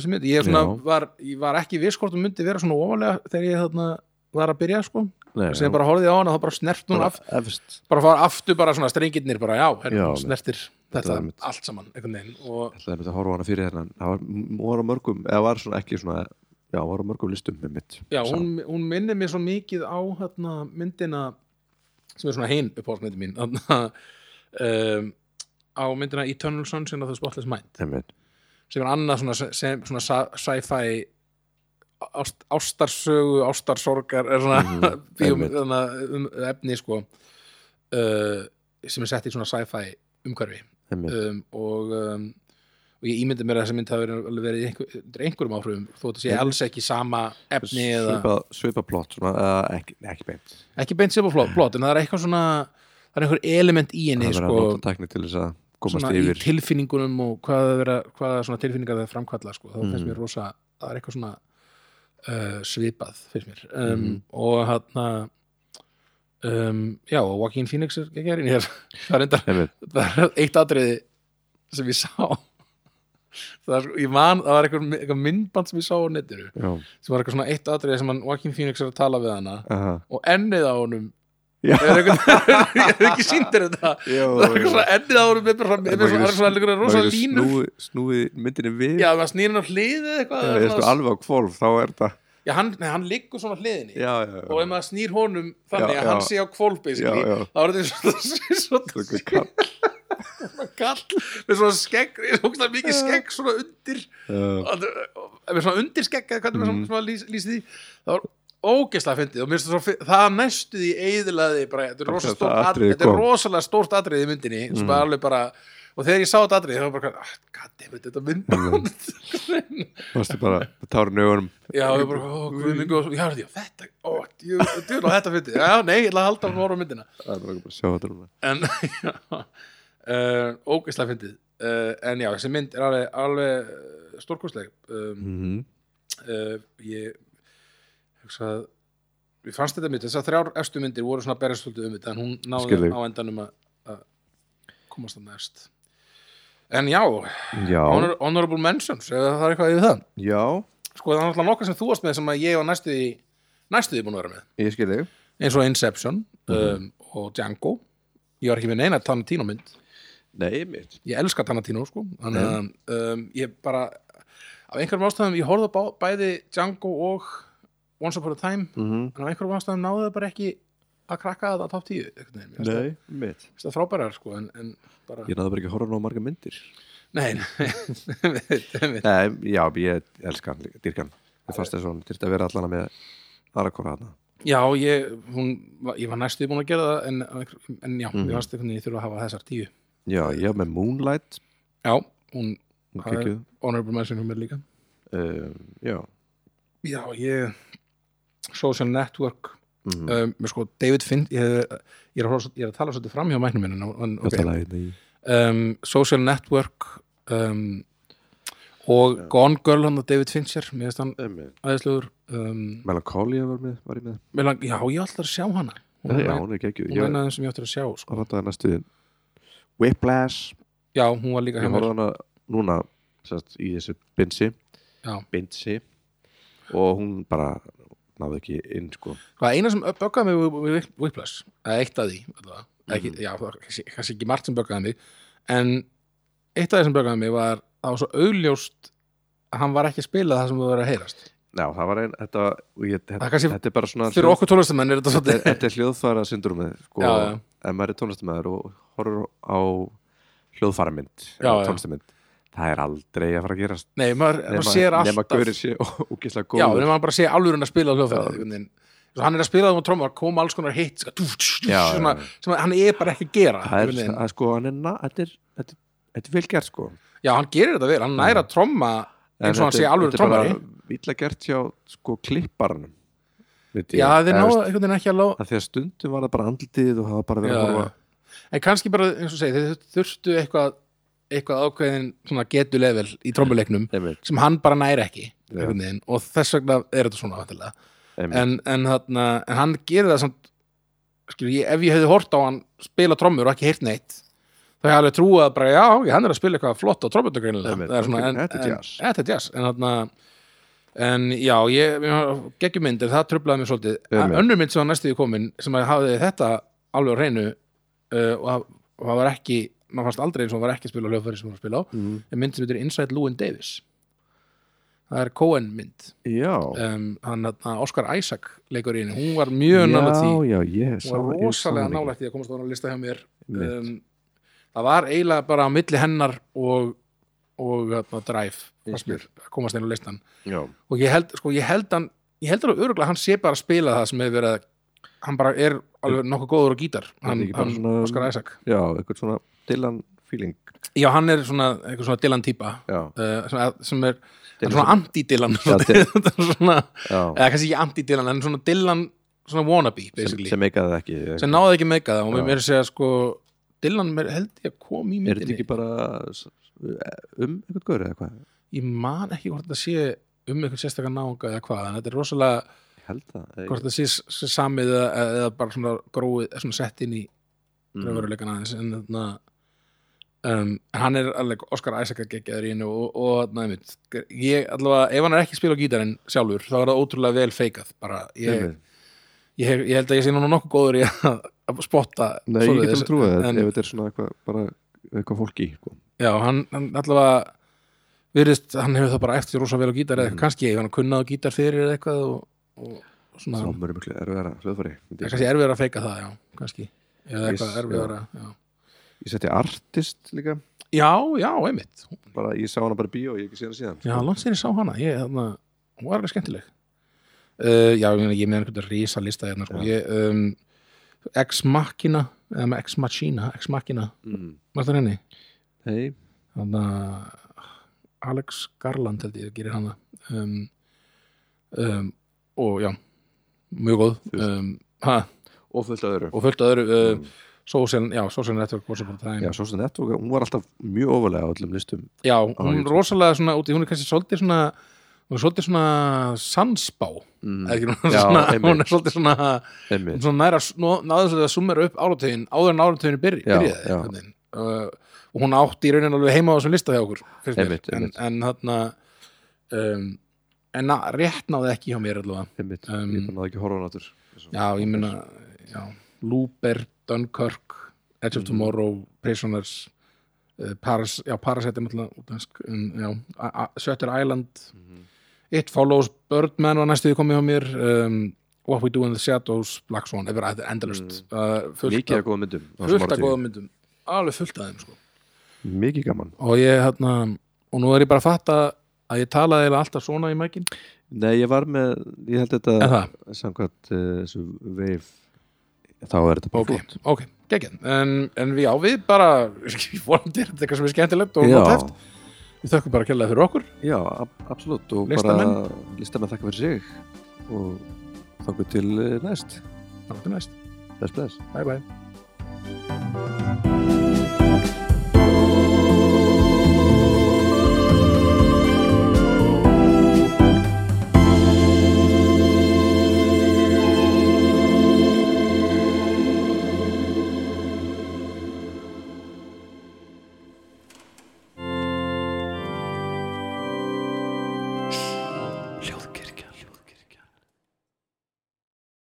mynd, ég, svona, Já. var, ég var ekki viss hvort hún myndi vera svona ofalega þegar ég þarna var að byrja sko, Nei, sem bara horfði á hana þá bara snert hún bara af, efst. bara fara aftur bara svona strengirnir bara já, hérna, snertir þetta allt saman einhvern veginn og Það er mitt að horfa hana fyrir hérna. Það var, á mörgum, eða var svona ekki svona Já, var á mörgum listum með mitt. Já, hún, hún minnir mér svo mikið á hérna, myndina sem er svona hein uppáhaldsmyndi mín um, á myndina Eternal Sunshine of the Spotless Mind. Sem er annað svona, svona sci-fi ást, ástarsögu, ástarsorgar er svona Mhm, (laughs) bíum, einmitt. þannig, um, efni sko uh, sem er sett í svona sci-fi umhverfi um, og, um, og ég ímyndi mér að þessi mynd hafi verið, verið einhver, einhverjum áhrifum þó þetta sé Einmitt. alls ekki sama efni eða Svipa, svipa plott svona, eða ekki, ekki beint ekki beint flott en það er eitthvað svona það er einhver element í henni Það verður sko, að nota tækni til þess að komast yfir tilfinningunum og hvað það vera, hvaða svona tilfinningar það framkalla sko. finnst Mm. það er eitthvað svona uh, svipað finnst mér. Um, Mhm. og hann um, já, og Joaquin Phoenix er ekki erinn hér það er enda, það er eitt atriði sem ég sá. (laughs) Það er, ég man, það var eitthvað, eitthvað myndband sem ég sá á netinu já, sem var eitthvað svona eitt atriði sem hann Joaquin Phoenix er að tala við hana aha. og ennið á honum ég (laughs) hef ekki sýndir þetta? Það er svona ennið á honum með svona- það er rosa línur. snúi, snúi myndinni við. Já, maður snýr hann á hliðið eitthvað ég sko svona- alveg á kvolf þá er þetta já, hann, hann liggur svona hliðinni. Já, já, já, og ef maður snýr honum þannig að hann sé á kvolf þá er þetta (laughs) svona, er kall. kall með svona skegg, svona mikið skegg svona undir. Með svona undir skegg eða hvernig maður Mhm. svona, svona lýs, lýsi því það var ógeðslega fyndið og mér finnst það, svo það næstu því eiðilaði bara, þetta er, rosa Það stórt at, atriði þetta er rosalega stórt atrið í myndinni sem er alveg bara og þegar ég sá þetta atrið þá var bara, ah, goddammit, þetta myndband (laughs) Varstu bara tárin augunum. Já, ég bara, ó, guðmingu og já, þetta, ó, djú, djú, þetta fyndið. Já, nei, ég ætla að halda horfa á myndina. Það er bara sjá þetta núna. En (laughs) já, uh, ógeðslega fyndið. Uh, en já, þessi mynd er alveg, alveg stórkostleg. Um, Mhm. ég að við fannst þetta mynd, þessar þrjár efstu myndir voru svona berjast svolítið um þetta en hún náði Skil þig. á endanum að, að komast það næst. En já, Já, honor, honorable mentions ef það er eitthvað yfir það? Já, sko það er náttúrulega nokkað sem þú varst með sem að ég var næstu í næstu því búin að vera með. Ég skil þig. Eins og Inception Mhm. um, og Django. Ég var ekki með neina Tarantino mynd. Nei, mitt. Ég elska Tarantino sko. Þannig að um, ég bara af einhverjum ástæðum, ég horfði bæði Django og Once Upon a Time mm en af einhverjum ástæðum náðu það bara ekki að krakka það á top 10 einhvern veginn. Mér finnst það- Nei, mitt það frábærar sko en, en bara, Ég náðu bara ekki að horfa á marga myndir nei, nei, (laughs) einmitt. Nei, já, ég elska hann líka, dýrkan Ég fannst þess að hún þyrfti að vera allana með aðra kora hana já, ég, hún, ég var næstu búin að gera það en, en já, Mhm. ég varst einhvern veginn ég þurfa að hafa þessar 10 Já, ég haf með Moonlight já, hún er- geggjuð. honorable mention hún mér líka um, Já já, ég Social Network. Mm. um, með sko David Finn ég, ég, er að, ég er að tala svolítið fram hjá mæknum minn okay. um, Social Network um, og Gone Girl hann og David Fincher mér finnst hann um, Melancholia var, með, var ég með. Mér lang, já, ég ætla að sjá hana. Hún er já, ein- hún geggjuð. hún Ég eina af þeim sem ég ætla að sjá sko. Whiplash. Já, hún var líka hana núna sérst, í þessu binsi. Binsi. Og hún bara náði ekki inn sko hvað eina sem böggaði mig við- Whiplash eða eitt af því ekki, Mhm. já, það var kannski, ekki margt sem böggaði mig en eitt af því sem böggaði mig var það var svo augljóst að hann var ekki að spila það sem þú verið að heyrast Já, það var einn, þetta, þetta, þetta er bara svona fyrir okkur tólestamenn er þetta svolítið þetta er hljóðfæra syndrumið sko, Já, já. ef maður er tónlistamæður og horfur á hljóðfæramynd tónlistamynd það er aldrei að fara að gerast. Nei, maður, maður sér nema alltaf gaurið sé (laughs) ógislega góð já, nema maður bara sé alveg að spila á hljóðfæði hann er að spila það á trommar koma alls konar hitt sem hann er bara ekki að gera það er, það er sko, hann er þetta er, er- er vel gert sko. Já, hann gerir þetta vel, hann næra að tromma eins og hann sé er- alveg þetta er bara illa gert hjá sko ég, já, veist, einhvern veginn ekki að lá að því að stundum var það bara andlitið og það var bara eitthvað ákveðin svona getu level í trommuleiknum (laughs) einmitt, sem hann bara næri ekki veginn, og þess vegna er þetta svona en, en, þarna, en hann gerir það samt skil, ég, ef ég hefði hort á hann spila trommur og ekki heyrt neitt þá hefði alveg trúið að bara, já, hann er að spila eitthvað flott á trommur greinilega. Einmitt, Það er svona, ok, en, þetta er en- jazz. en þarna en já, ég, geggjum myndir, það trublaði mér svolítið. Önnur mynd sem var næstu í komin sem að hafði þetta alveg á hreinu uh, og það var ekki maður fannst aldrei eins og hann var ekki að spila á hljóðfæri sem hann var að spila á Mhm. en mynd sem heitir Inside Llewyn Davis. Það er Cohen mynd. Um, hann, þarna, Oscar Isaac leikur í henni, hún var mjög nálægt því. já, sá hún var rosalega nálægt því að komast á hann að lista hjá mér. Um, það var eiginlega bara á milli hennar og og þarna, Drive að komast inn á listan já, og ég held, sko, ég held hann ég held alveg öruglega að hann sé bara að spila það sem hefur verið að hann bara er alveg nokkuð góður á gítar hann, hann svona- Oscar Isaac. Já, eitthvað svona Dylan feeling. Já, hann er svona, eitthvað svona Dylan típa. Já, uh, sem, er- sem er Dylan svona anti-Dylan. Er svona, (laughs) eða kannski ekki anti-Dylan en svona Dylan, svona wannabe sem, basically, sem meikaði það ekki sem náði ekki meika það. Og mér er að segja sko Dylan er- held ég að kom í Er þetta myndinni. ekki bara um einhvern gaur eða hvað? ég man ekki hvort þetta sé um einhvern sérstakar náunga eða hvað en þetta er rosalega hvort þetta sé, samið eða, eða bara svona gróið svona sett inn í Mm. en þarna um, hann er alveg Oscar Isaac að geggjaður í hennu og, og einmitt ég allavega, ef hann er ekki að spila á gítarinn sjálfur þá er það ótrúlega vel feikað bara, ég, ég, ég held að ég sé núna nokkuð góður í að, að spotta Nei, ég get alveg trúið það ef þetta er svona eitthvað bara eitthvað fólki sko. já, hann, hann allavega virðist, hann hefur það bara eftir rosa vel á gítar eða Mhm. kannski hefur hann kunnað á gítar fyrir eða eitthvað og, og, svona Þrámur er miklu erfiðara hljóðfæri myndi Það er ég kannski erfiðar að feika það, já, kannski eða eitthvað erfiðar að, já. Ég setti artist líka. Já, já, einmitt. Bara, ég sá hana bara í bíó og ég hef ekki séð hana síðan Já, langt sér ég sá hana, ég, þarna hún var alveg skemmtileg. Uh, Já, ég með einhvern rísa lista hérna, sko. Ég, um, Ex Machina eða Ex Machina, Ex Machina. Mm. það henni? Hei, Þannig að Alex Garland held ég að gerir hana. Um, um, og já mjög góð. Um, ha, og fullt af öðru. Og fullt af öðru uh, Mm. Social, já, Social Network Once Upon a Time Já, svo sem network, hún var alltaf mjög ofalega á öllum listum Já, hún YouTube. rosalega svona úti, hún er kannski svolítið svona hún er svolítið svona sansbá mm. eða ekki, (laughs) Já, er svona, einmitt. hún er svolítið svona Einmitt, svona næra, náður svolítið að summera upp áratögin áður en áratögin byrj, Já, byrjaði já. einhvern veginn. uh, og hún átti í raunin alveg heima á þessum lista hjá okkur. Einmitt, en, en þarna um, en na, rétt náði ekki hjá mér allavega einmitt Um, Ég bara náði ekki að horfa á náttúr já, ég minna já, Looper, Dunkirk Edge of Mhm. Tomorrow, Prisoners uh, Paras, já, Parasite er náttúrulega Shutter Island Mhm. It Follows, Birdman var næstuði komið hjá mér um, What We Do in the Shadows Black Swan, þetta er endalust uh, fullt Mikið af, góða myndum á fullt af góða myndum alveg fullt af þeim sko. Mikið gaman og ég hérna og nú er ég bara að fatta að ég talaði eiginlega alltaf svona í mækin Nei, ég var með, ég held þetta samkvæmt uh, þessu veif þá er þetta bara okay, flott. ok, geggjum, en, en við á við bara (laughs) vondir, þetta er eitthvað sem er skemmtilegt og gott heft, við þökkum bara að kella það fyrir okkur. Já, ab absolutt og listamenn. bara listamenn. þakka fyrir sig og þakku til eh, næst. Þakku til næst. Bless, bless. bye bye.